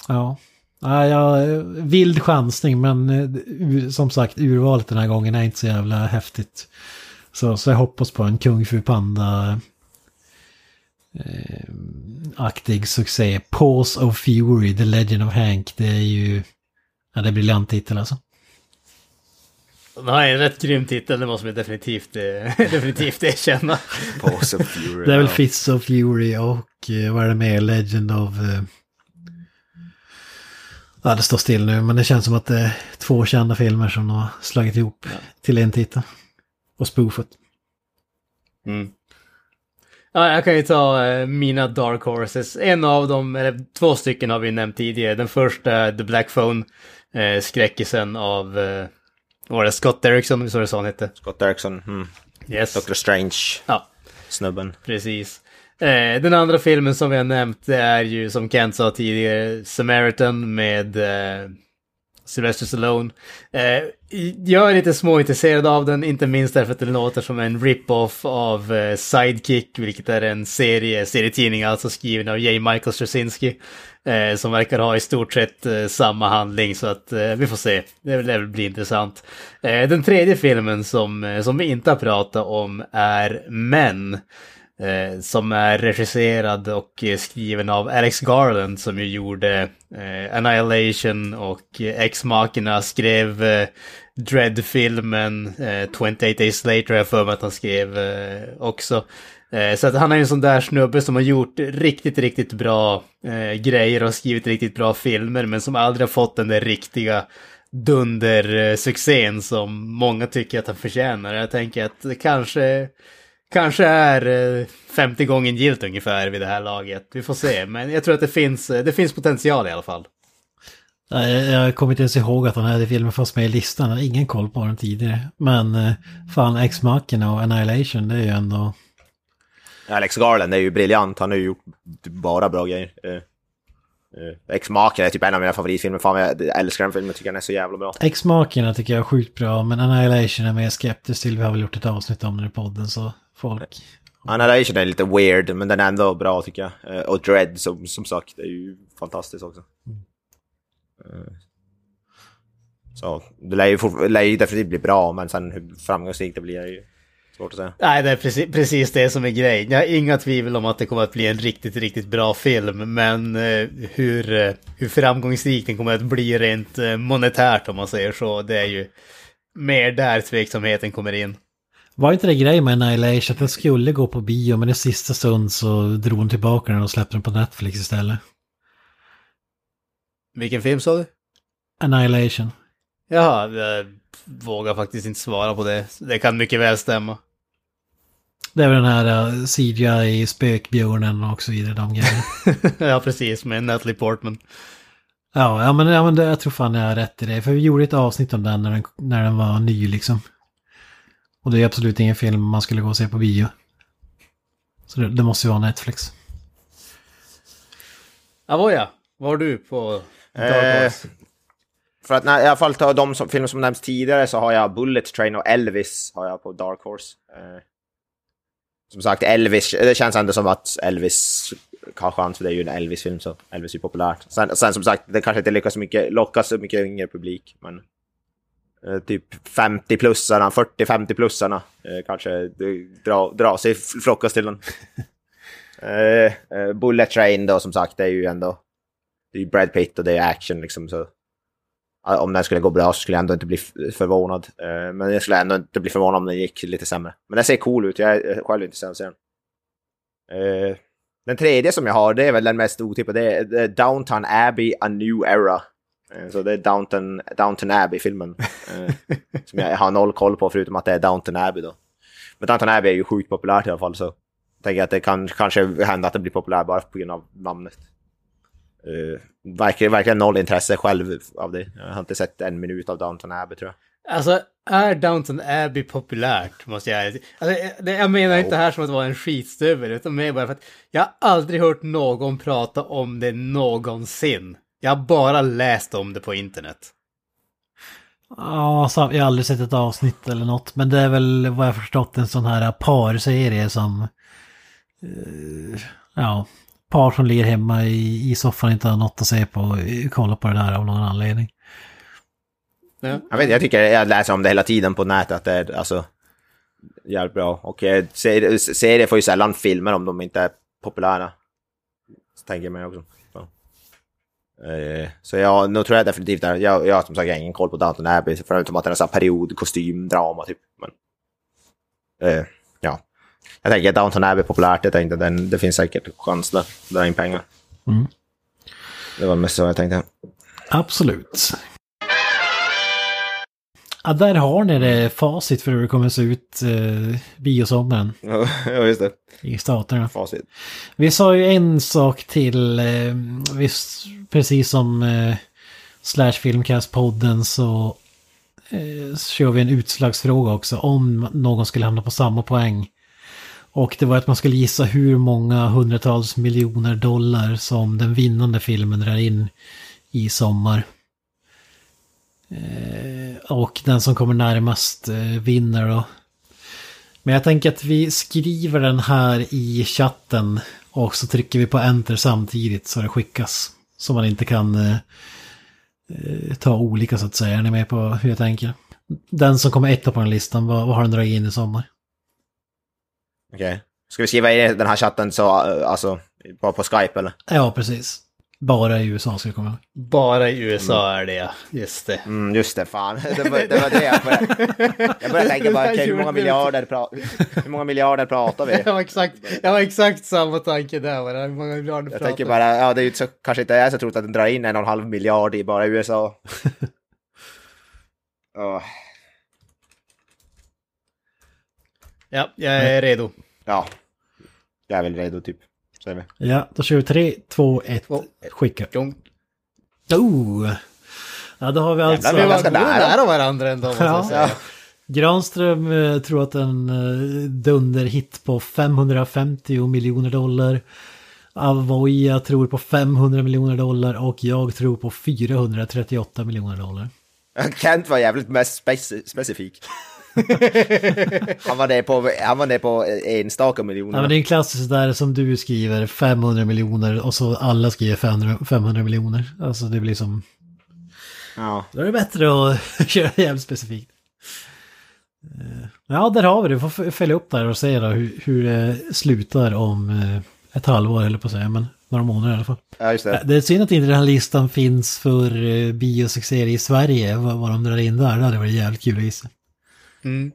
A: Ja. Ja, vild chansning men som sagt urvalet den här gången är inte så jävla häftigt. Så, så jag hoppas på en Kung Fu Panda eh, aktig succé. Pause of Fury, The Legend of Hank. Det är ju... Ja, det är briljant titel alltså.
C: Har en rätt grym titel, det måste vi definitivt, eh, definitivt erkänna.
B: Pause of Fury.
A: Det är väl Fists of Fury och eh, vad är det mer? Legend of... Eh, Ja, det står still nu, men det känns som att det är två kända filmer som de har slagit ihop ja. till en titel. Och spoofet.
C: Mm. Ja, jag kan ju ta eh, mina Dark Horses. En av dem, eller två stycken har vi nämnt tidigare. Den första är The Black Phone, eh, skräckisen av, eh, var det, Scott Derrickson, visst var det så han hette?
B: Scott Derrickson, mm.
C: Yes.
B: Doctor Strange.
C: Ja.
B: Snubben.
C: Precis. Eh, den andra filmen som vi har nämnt är ju som Kent sa tidigare Samaritan med eh, Sylvester Stallone. Eh, jag är lite småintresserad av den, inte minst därför att den låter som en rip-off av eh, Sidekick, vilket är en serie, serietidning alltså skriven av J. Michael Straczynski. Eh, som verkar ha i stort sett eh, samma handling, så att eh, vi får se. Det lär väl bli intressant. Eh, den tredje filmen som, eh, som vi inte har pratat om är Män. Eh, som är regisserad och eh, skriven av Alex Garland som ju gjorde eh, Annihilation och eh, Ex-Machina skrev eh, Dread-filmen, eh, 28 Days Later jag för mig att han skrev eh, också. Eh, så att han är ju en sån där snubbe som har gjort riktigt, riktigt bra eh, grejer och skrivit riktigt bra filmer men som aldrig har fått den där riktiga dundersuccén som många tycker att han förtjänar. Jag tänker att det kanske kanske är 50 eh, gången gilt ungefär vid det här laget. Vi får se, men jag tror att det finns, eh, det finns potential i alla fall.
A: Jag kommer inte ens ihåg att den här filmen fanns med i listan. Jag har ingen koll på den tidigare. Men eh, fan, X-Machina och Annihilation, det är ju ändå...
B: Alex Garland är ju briljant. Han har ju gjort bara bra grejer. X-Machina är typ en av mina favoritfilmer. Fan, jag älskar den filmen. Tycker den är så jävla bra.
A: X-Machina tycker jag är sjukt bra. Men Annihilation är mer skeptisk till. Vi har väl gjort ett avsnitt om den i podden. Så folk.
B: Annihilation är lite weird, men den är ändå bra tycker jag. Eh, och Dread som, som sagt, är ju fantastiskt också. Mm. Så det lär ju, lär ju definitivt bli bra, men sen hur framgångsrikt det blir är ju svårt att säga.
C: Nej, det är precis, precis det som är grejen. Jag har inga tvivel om att det kommer att bli en riktigt, riktigt bra film, men eh, hur, hur framgångsrik den kommer att bli rent monetärt om man säger så, det är ju mer där tveksamheten kommer in.
A: Var inte det grej med Annihilation att den skulle gå på bio men i sista stund så drog hon tillbaka den och släppte den på Netflix istället?
C: Vilken film sa du?
A: Annihilation.
C: Jaha, jag vågar faktiskt inte svara på det. Det kan mycket väl stämma.
A: Det är väl den här uh, CGI, spökbjörnen och så vidare, de grejerna.
C: ja, precis, med Natalie Portman.
A: Ja, ja men, ja, men det, jag tror fan jag har rätt i det. För vi gjorde ett avsnitt om den när den, när den var ny liksom. Och det är absolut ingen film man skulle gå och se på bio. Så det, det måste ju vara Netflix.
C: Avoya, vad har du på
B: eh, För att när, i alla fall ta de som, filmer som nämnts tidigare så har jag Bullet Train och Elvis har jag på Dark Horse. Eh, som sagt, Elvis, det känns ändå som att Elvis har chans, för det är ju en Elvis-film så Elvis är ju populärt. Sen, sen som sagt, det kanske inte lyckas så mycket, lockas så mycket yngre publik, men Eh, typ 50-plussarna, 40-50-plussarna eh, kanske dra, dra sig flockas till den. eh, eh, Bullet Train då som sagt, det är ju ändå det är Brad Pitt och det är action liksom. Så, om den skulle gå bra så skulle jag ändå inte bli förvånad. Men jag skulle ändå inte bli förvånad om den gick lite sämre. Men den ser cool ut, jag är själv intresserad av att se den. Eh, den tredje som jag har, det är väl den mest otippade, det är Downtown Abbey, A New Era. Eh, Så det är Downton, Downton Abbey-filmen. eh, som jag har noll koll på förutom att det är Downton Abbey då. Men Downton Abbey är ju sjukt populärt i alla fall så jag tänker att det kan kanske hända att det blir populärt bara på grund av namnet. Uh, verkligen, verkligen noll intresse själv av det. Jag har inte sett en minut av Downton Abbey tror jag.
C: Alltså, är Downton Abbey populärt, måste jag alltså, det, Jag menar inte här som att vara en skitstövel, utan mer bara för att jag har aldrig hört någon prata om det någonsin. Jag har bara läst om det på internet.
A: Ja, så jag har aldrig sett ett avsnitt eller något. Men det är väl vad jag förstått en sån här parserie som... eh, ja, par som ligger hemma i, i soffan och inte har något att se på. eh, Kolla på det där av någon anledning.
C: Ja.
B: Jag, vet, jag tycker jag läser om det hela tiden på nätet att det är alltså jävligt bra. Och eh, serier, serier får ju sällan filmer om de inte är populära. Så tänker jag mig också. Så, eh, så jag, nu tror jag definitivt det. Jag, jag har som sagt ingen koll på Downton Abbey, förutom att det är en sån period, kostym, drama typ. Men, eh, ja. Jag tänker att Downton Abbey är populärt, jag tänkte den, det finns säkert chans där, dra in pengar.
A: Mm.
B: Det var mest så jag tänkte.
A: Absolut. Ja, där har ni det facit för hur det kommer att se ut eh, biosommaren
B: ja, just det.
A: i staterna.
B: Facit.
A: Vi sa ju en sak till, eh, visst, precis som eh, Slash Filmcast-podden så eh, kör vi en utslagsfråga också om någon skulle hamna på samma poäng. Och det var att man skulle gissa hur många hundratals miljoner dollar som den vinnande filmen drar in i sommar. Eh, och den som kommer närmast eh, vinner då. Men jag tänker att vi skriver den här i chatten och så trycker vi på enter samtidigt så det skickas. Så man inte kan eh, ta olika så att säga. Är ni med på hur jag tänker? Den som kommer etta på den listan, vad, vad har den dragit in i sommar?
B: Okej. Ska vi skriva i den här chatten så, alltså, bara på Skype eller?
A: Ja, precis. Bara i USA ska jag komma ihåg.
C: Bara i USA är det ja, just det.
B: Mm, just det, fan. Det var det, var det jag började... Jag började tänka bara, okej, hur många miljarder, pra- hur många miljarder pratar vi?
C: Jag har exakt, jag har exakt samma tanke där. Bara. Hur många miljarder
B: Jag
C: pratar
B: tänker bara, ja det är ju så, kanske inte är så troligt att den drar in en och en halv miljard i bara USA. Åh,
C: Ja, jag är redo.
B: ja, jag är väl redo typ. Säger vi.
A: Ja, då kör vi 3, 2, 1,
C: Två.
A: skicka. Oh! Ja, då har vi alltså...
B: Jävlar,
C: Vi var
B: ganska
C: nära. varandra ändå,
A: Ja.
C: säga.
A: Granström eh, tror att en eh, dunderhit på 550 miljoner dollar. Avoya tror på 500 miljoner dollar och jag tror på 438 miljoner dollar.
B: Kent var jävligt mest speci- specifik. han, var där på, han var där på enstaka miljoner.
A: Ja, men det är en klassisk där som du skriver 500 miljoner och så alla skriver 500, 500 miljoner. Alltså det blir som...
B: Ja.
A: Då är det bättre att köra jävligt specifikt. Eh, Ja, där har vi det. Vi får följa upp där och se då hur, hur det slutar om eh, ett halvår eller på att säga, men några månader i alla fall.
B: ja, just det.
A: Det är synd att inte den här listan finns för eh, biosuccéer i Sverige, vad, vad de drar in där. Det hade varit jävligt kul att gissa.
C: Mm.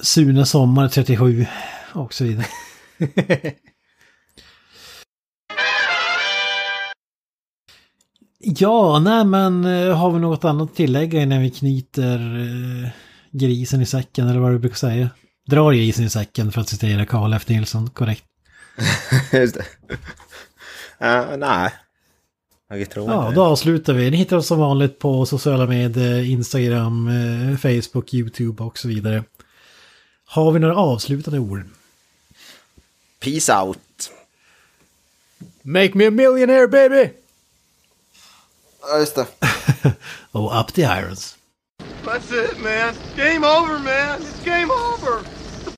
A: Sune Sommar 37 och så vidare. Ja, nej men eh, har vi något annat att tillägga innan vi knyter eh, grisen i säcken eller vad du brukar säga? Drar grisen i säcken för att citera Karl F. Nilsson, korrekt.
B: just det. Ja, nej. Jag tror
A: Ja,
B: inte
A: då avslutar vi. Ni hittar oss som vanligt på sociala medier, Instagram, eh, Facebook, YouTube och så vidare. Har vi några avslutande ord?
B: Peace out.
C: Make me a millionaire baby!
B: Ja, just det.
A: Och up the irons.
D: That's it, man. Game over, man. It's game over.